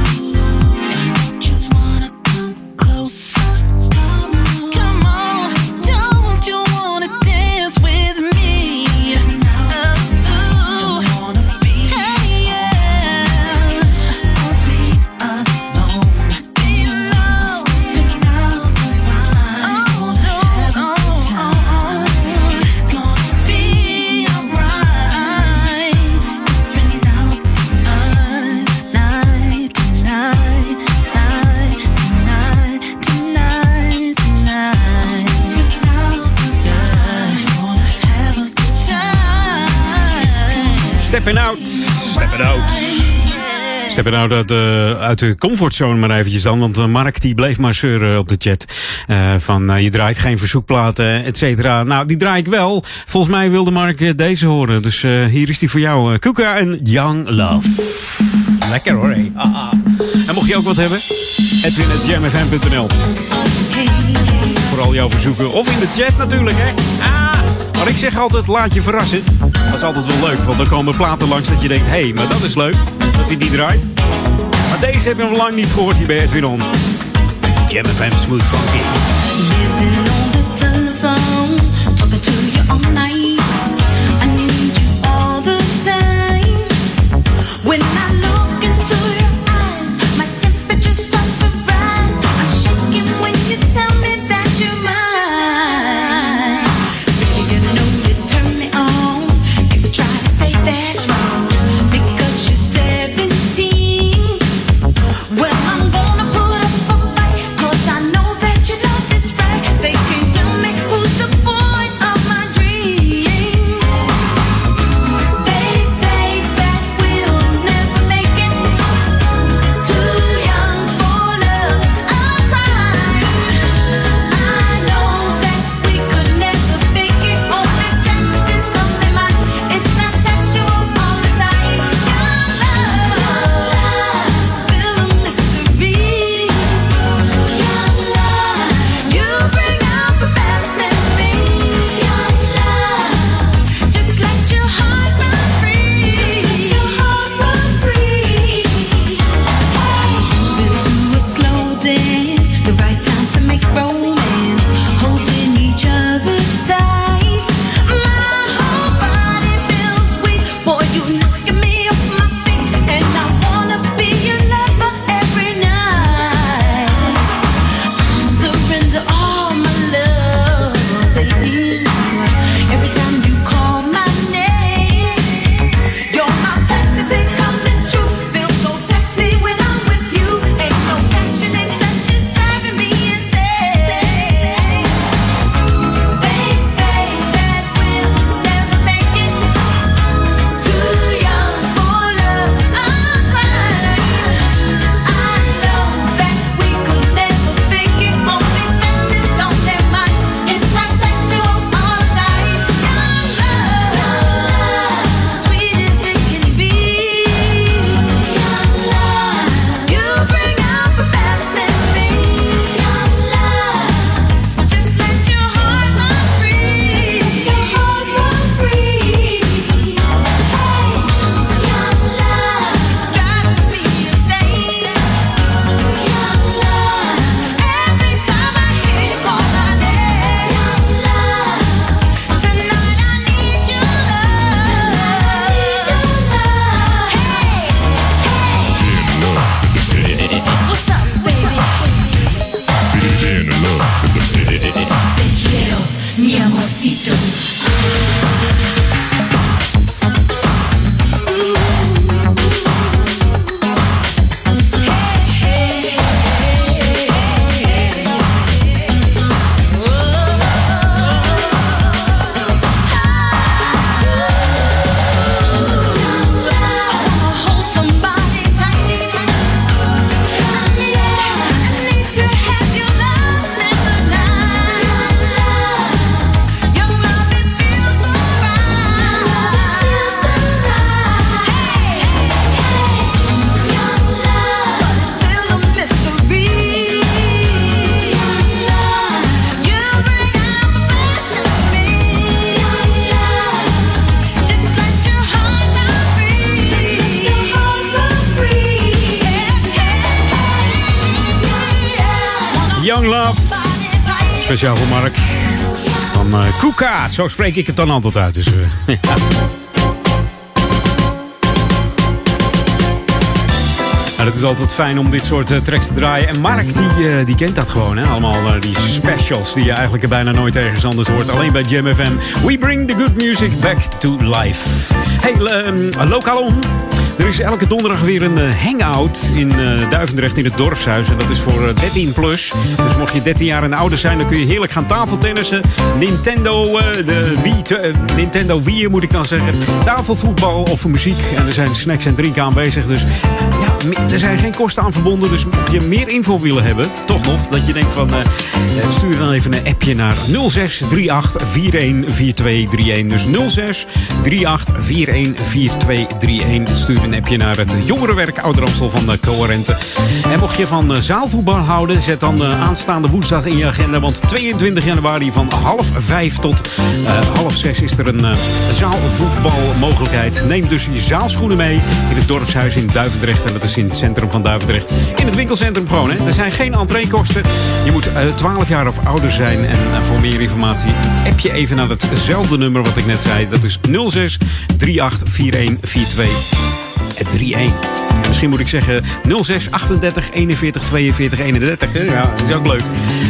Stepping out. Stepping out. Stepping out uit de, uit de comfortzone maar eventjes dan. Want eh, Mark die bleef maar zeuren op de chat. eh, van eh, je draait geen verzoekplaten, et cetera. Nou, die draai ik wel. Volgens mij wilde Mark eh, deze horen. Dus eh, hier is die voor jou. eh, Kuka en Young Love. Lekker hoor, hé. Ah, ah. En mocht je ook wat hebben? Edwin.jamfm.nl Voor al jouw verzoeken. Of in de chat natuurlijk, hè. Ah, maar ik zeg altijd, laat je verrassen. Dat is altijd wel leuk, want dan komen platen langs dat je denkt... hé, hey, maar dat is leuk, dat hij die draait. Maar deze heb je nog lang niet gehoord hier bij Edwin On. Jam FM Smooth Funky. Speciaal voor Mark. Van eh Kuka, zo spreek ik het dan altijd uit. Dus, eh, ja. Nou, het is altijd fijn om dit soort eh, tracks te draaien. En Mark, die, die kent dat gewoon. Hè? Allemaal die specials die je eigenlijk bijna nooit ergens anders hoort. Alleen bij Jam FM. We bring the good music back to life. Hey, um, lokaal om. Er is elke donderdag weer een eh, hangout in eh, Duivendrecht in het dorpshuis. En dat is voor eh, 13 plus. Dus mocht je 13 jaar en ouder zijn, dan kun je heerlijk gaan tafeltennissen. Nintendo, eh, de Wii, eh, Nintendo Wii moet ik dan zeggen. Tafelvoetbal of muziek. En er zijn snacks en drinken aanwezig. Dus ja, er zijn geen kosten aan verbonden. Dus mocht je meer info willen hebben, toch nog, dat je denkt van eh, eh, stuur dan even een appje naar 0638 414231. Dus 06 38 414231. Stuur een appje naar het jongerenwerk Ouderamstel van de Coherente. En mocht je van eh, zaalvoetbal houden, zet dan eh, aanstaande woensdag in je agenda. Want 22 januari van half vijf tot eh, half zes is er een zaalvoetbalmogelijkheid. Neem dus je zaalschoenen mee in het dorpshuis in Duivendrecht. En dat is in het centrum van Duivendrecht. In het winkelcentrum gewoon. Hè. Er zijn geen entreekosten. Je moet eh, 12 jaar of ouder zijn. En voor meer informatie app je even naar hetzelfde nummer wat ik net zei. Dat is 06 38 4142 31. Misschien moet ik zeggen 06 38 41 42 31. hè? Ja, dat is ook leuk.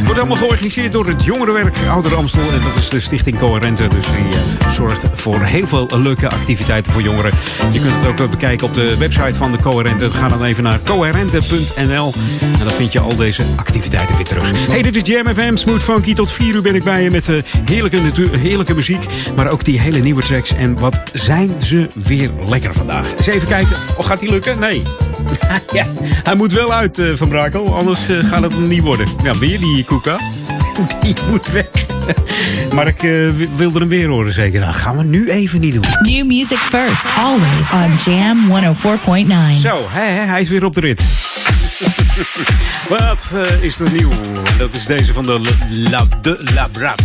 Wordt allemaal georganiseerd door het Jongerenwerk Ouder Amstel. En dat is de Stichting Coherente. Dus die eh, zorgt voor heel veel leuke activiteiten voor jongeren. Je kunt het ook eh, bekijken op de website van de Coherente. Ga dan even naar coherente.nl. En dan vind je al deze activiteiten weer terug. Hey, dit is Jam FM. Smooth Funky. Tot 4 uur ben ik bij je met eh, heerlijke, heerlijke muziek. Maar ook die hele nieuwe tracks. En wat zijn ze weer lekker vandaag. Eens even kijken. Oh, gaat die lukken? Nee. ja, hij moet wel uit, eh, Van Brakel. Anders eh, gaat het niet worden. Ja, weer die Koeka. die moet weg. maar ik eh, wi- wilde hem weer horen zeker. Dat gaan we nu even niet doen. New music first, always on Jam 104.9. Zo, hè, hij is weer op de rit. Wat eh, is er nieuw? Dat is deze van de La, de Labrat.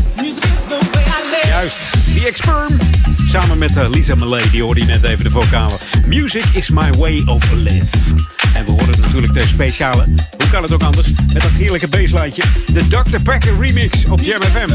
Juist, The Experm. Samen met eh, Lisa Malay, die hoorde je net even de vocalen. Music is my way of life. En we horen natuurlijk de speciale, hoe kan het ook anders, met dat heerlijke basslijntje. De Dr. Packer remix op Jam FM.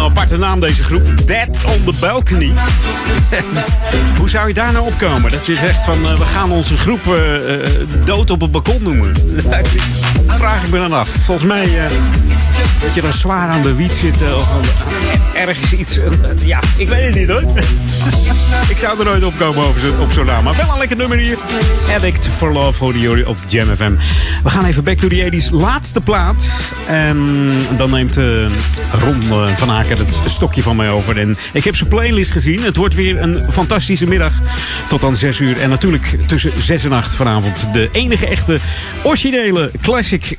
aparte naam deze groep. Dead on the Balcony. Hoe zou je daar nou opkomen? Dat je zegt van eh, we gaan onze groep eh, eh, dood op het balkon noemen. Vraag ik me dan af. Volgens mij dat je dan zwaar aan de wiet zit of aan de- ergens iets. eh, ja, ik weet het niet hoor. ik zou er nooit op komen over op zo'n naam. Maar wel een lekker nummer hier. Addict for Love hoorde jullie op Jam FM. We gaan even back to the 80s. Laatste plaat. En dan neemt eh, Ron eh, van Aken het stokje van mij over. En ik heb zijn playlist gezien. Het wordt weer een fantastische middag. Tot aan 6 uur. En natuurlijk tussen 6 en 8 vanavond. De enige echte originele classic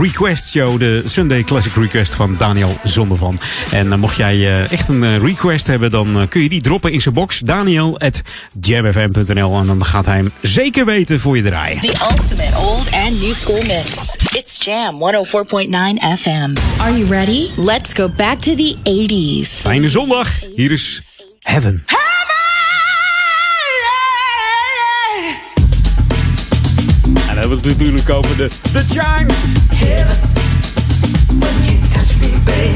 request show. De Sunday Classic Request van Daniel Zondervan. En mocht jij eh, echt een eh, request hebben, dan eh, kun je die droppen in zijn box. Daniel at jamfm.nl. En dan gaat hij hem zeker weten voor je draaien. The ultimate old and new school mix. It's Jam 104.9 FM. Are you ready? Let's go back to the 80s. Fijne zondag. Hier is Heaven. En dan hebben we het natuurlijk over de, de Chimes. When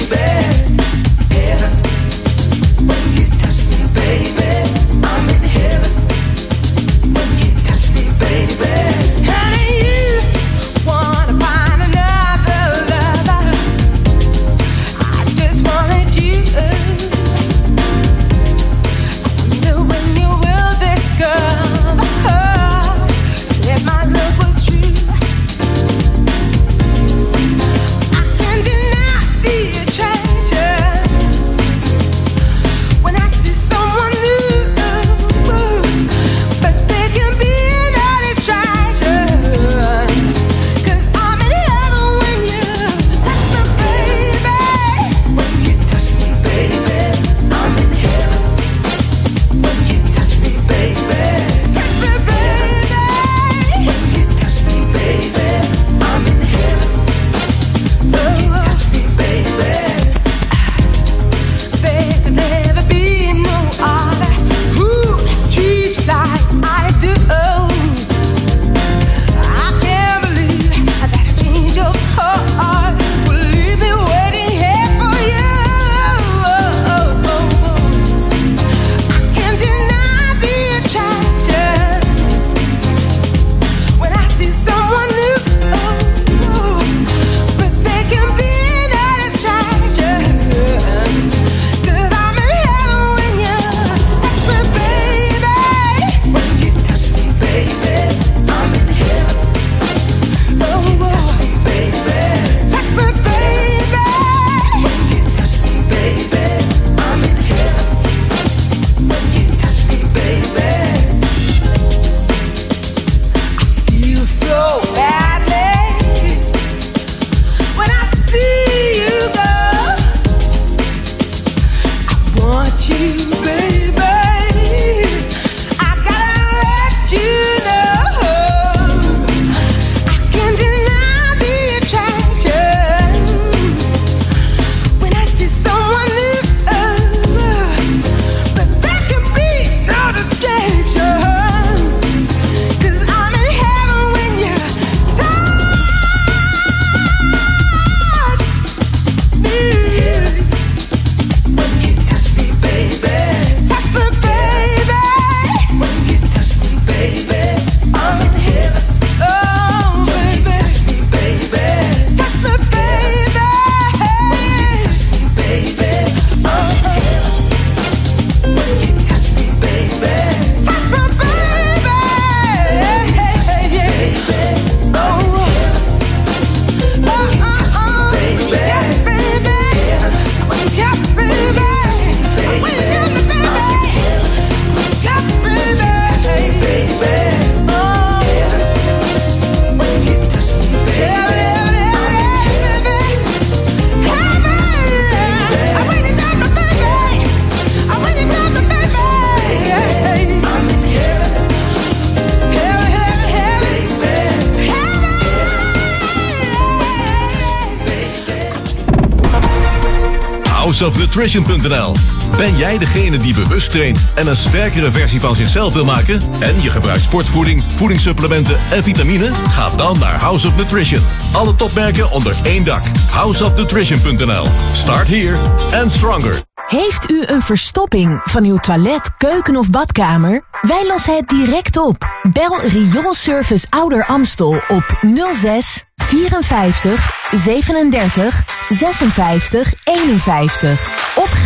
houseofnutrition.nl. Ben jij degene die bewust traint en een sterkere versie van zichzelf wil maken? En je gebruikt sportvoeding, voedingssupplementen en vitamine? Ga dan naar House of Nutrition. Alle topmerken onder één dak. Houseofnutrition.nl. Start here and stronger. Heeft u een verstopping van uw toilet, keuken of badkamer? Wij lossen het direct op. Bel Rioolservice Ouder Amstel op 06 54 37 56 51.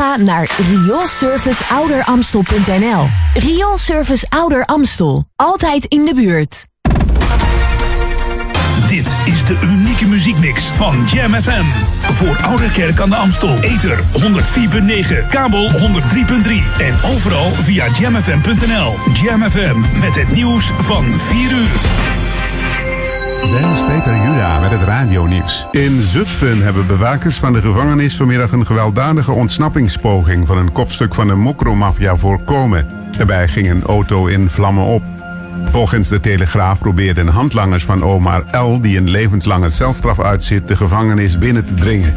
Ga naar rioolserviceouderamstel.nl. Rioolservice Ouder Amstel. Altijd in de buurt. Dit is de unieke muziekmix van Jam FM. Voor Oude Kerk aan de Amstel. Ether 104.9, kabel 103.3 en overal via jamfm.nl. Jam FM met het nieuws van 4 uur. Dennis Peter Juda met het radionieuws. In Zutphen hebben bewakers van de gevangenis vanmiddag een gewelddadige ontsnappingspoging van een kopstuk van de mokromafia voorkomen. Daarbij ging een auto in vlammen op. Volgens de Telegraaf probeerden handlangers van Omar L., die een levenslange celstraf uitzit, de gevangenis binnen te dringen.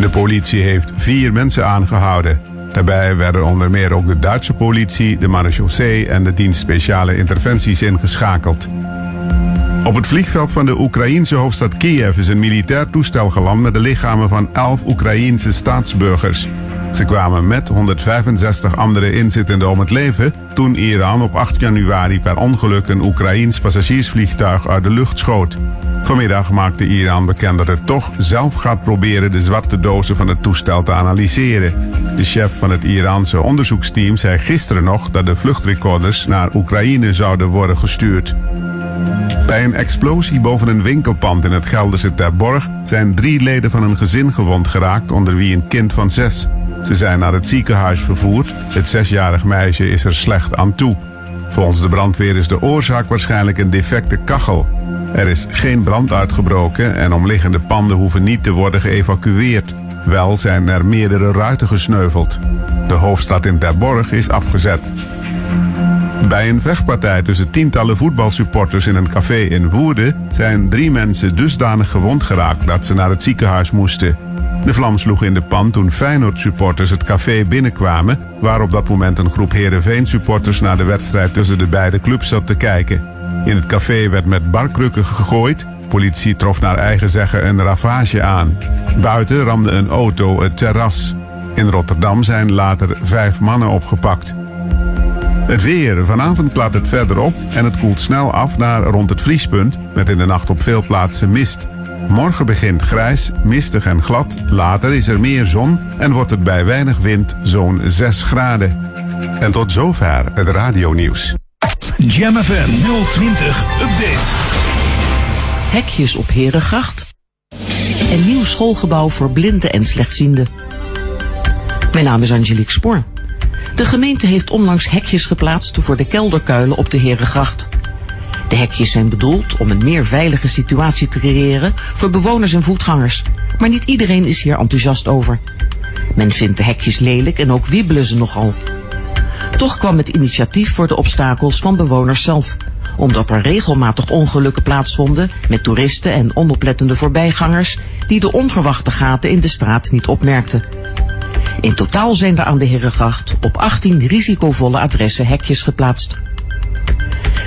De politie heeft vier mensen aangehouden. Daarbij werden onder meer ook de Duitse politie, de marechaussee en de dienst speciale interventies ingeschakeld. Op het vliegveld van de Oekraïense hoofdstad Kiev is een militair toestel geland met de lichamen van 11 Oekraïense staatsburgers. Ze kwamen met 165 andere inzittenden om het leven toen Iran op 8 januari per ongeluk een Oekraïens passagiersvliegtuig uit de lucht schoot. Vanmiddag maakte Iran bekend dat het toch zelf gaat proberen de zwarte dozen van het toestel te analyseren. De chef van het Iraanse onderzoeksteam zei gisteren nog dat de vluchtrecorders naar Oekraïne zouden worden gestuurd. Bij een explosie boven een winkelpand in het Gelderse Terborg zijn drie leden van een gezin gewond geraakt, onder wie een kind van zes. Ze zijn naar het ziekenhuis vervoerd. Het zesjarig meisje is er slecht aan toe. Volgens de brandweer is de oorzaak waarschijnlijk een defecte kachel. Er is geen brand uitgebroken en omliggende panden hoeven niet te worden geëvacueerd. Wel zijn er meerdere ruiten gesneuveld. De hoofdstad in Terborg is afgezet. Bij een vechtpartij tussen tientallen voetbalsupporters in een café in Woerden zijn drie mensen dusdanig gewond geraakt dat ze naar het ziekenhuis moesten. De vlam sloeg in de pan toen Feyenoord-supporters het café binnenkwamen, waar op dat moment een groep Herenveen-supporters naar de wedstrijd tussen de beide clubs zat te kijken. In het café werd met barkrukken gegooid. Politie trof naar eigen zeggen een ravage aan. Buiten ramde een auto het terras. In Rotterdam zijn later vijf mannen opgepakt. Het weer. Vanavond klaart het verder op en het koelt snel af naar rond het vriespunt, met in de nacht op veel plaatsen mist. Morgen begint grijs, mistig en glad. Later is er meer zon en wordt het bij weinig wind zo'n 6 graden. En tot zover het radionieuws. Jam FM 020 Update. Hekjes op Herengracht. En nieuw schoolgebouw voor blinden en slechtzienden. Mijn naam is Angelique Spoor. De gemeente heeft onlangs hekjes geplaatst voor de kelderkuilen op de Herengracht. De hekjes zijn bedoeld om een meer veilige situatie te creëren voor bewoners en voetgangers. Maar niet iedereen is hier enthousiast over. Men vindt de hekjes lelijk en ook wiebelen ze nogal. Toch kwam het initiatief voor de obstakels van bewoners zelf. Omdat er regelmatig ongelukken plaatsvonden met toeristen en onoplettende voorbijgangers die de onverwachte gaten in de straat niet opmerkten. In totaal zijn er aan de Herengracht op 18 risicovolle adressen hekjes geplaatst.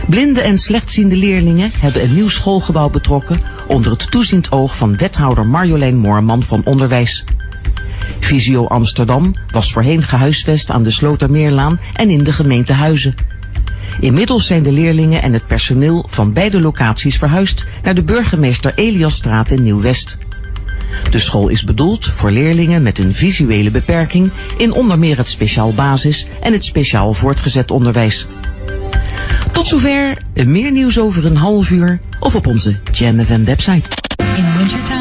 Blinde en slechtziende leerlingen hebben een nieuw schoolgebouw betrokken onder het toeziend oog van wethouder Marjolein Moorman van Onderwijs. Visio Amsterdam was voorheen gehuisvest aan de Slotermeerlaan en in de gemeente Huizen. Inmiddels zijn de leerlingen en het personeel van beide locaties verhuisd naar de burgemeester Eliasstraat in Nieuw-West. De school is bedoeld voor leerlingen met een visuele beperking in onder meer het speciaal basis en het speciaal voortgezet onderwijs. Tot zover, meer nieuws over een half uur of op onze Jam FM website. In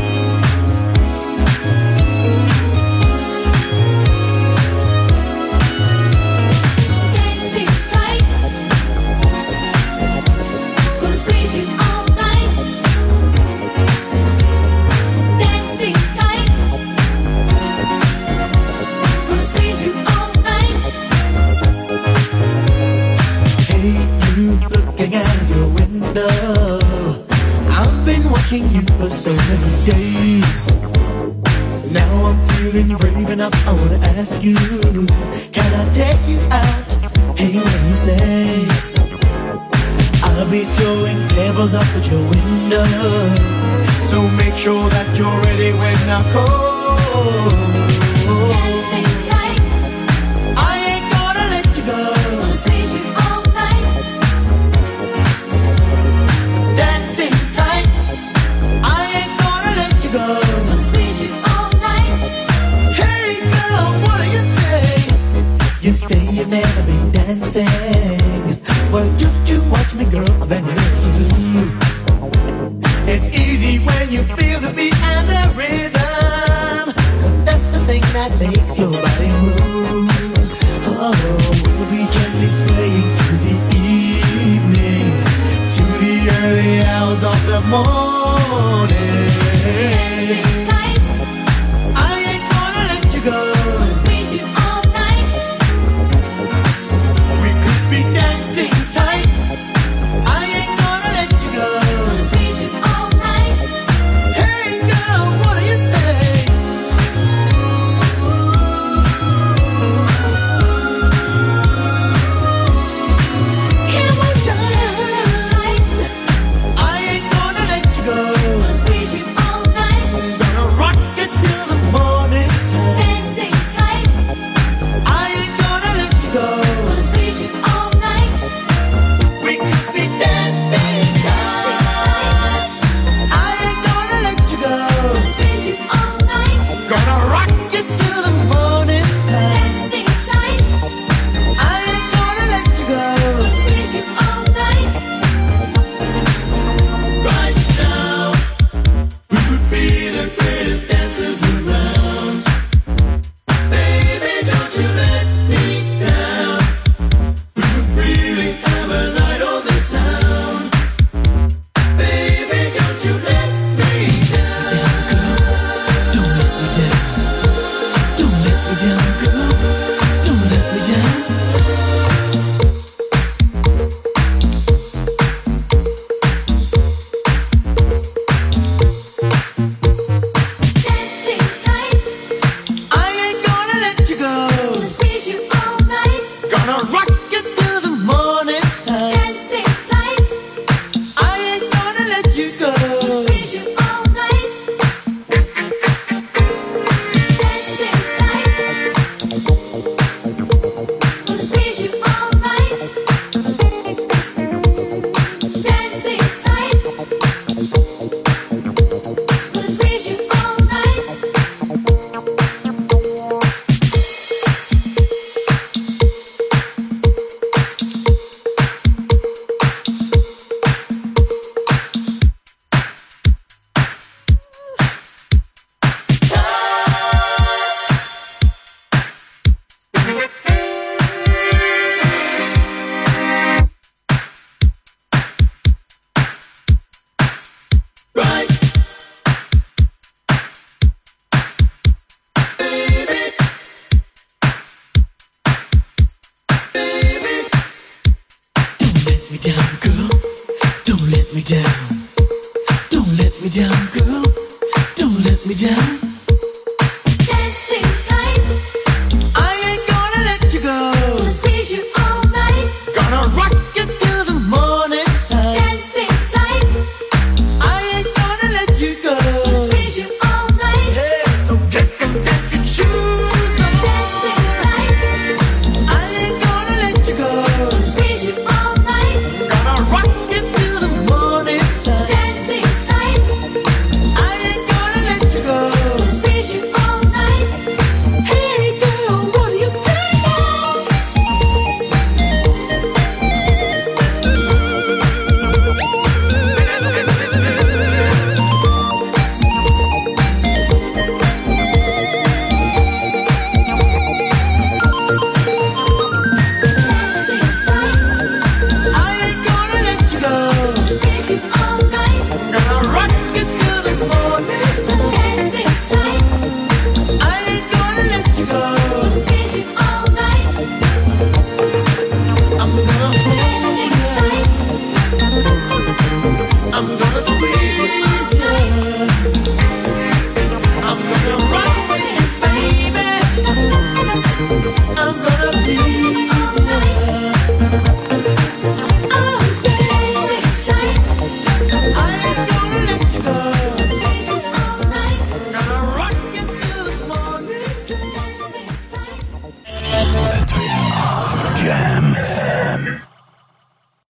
watching you for so many days. Now I'm feeling brave enough, I wanna ask you, can I take you out? Hey, Wednesday. I'll be throwing pebbles up at your window, so make sure that you're ready when I call. amor.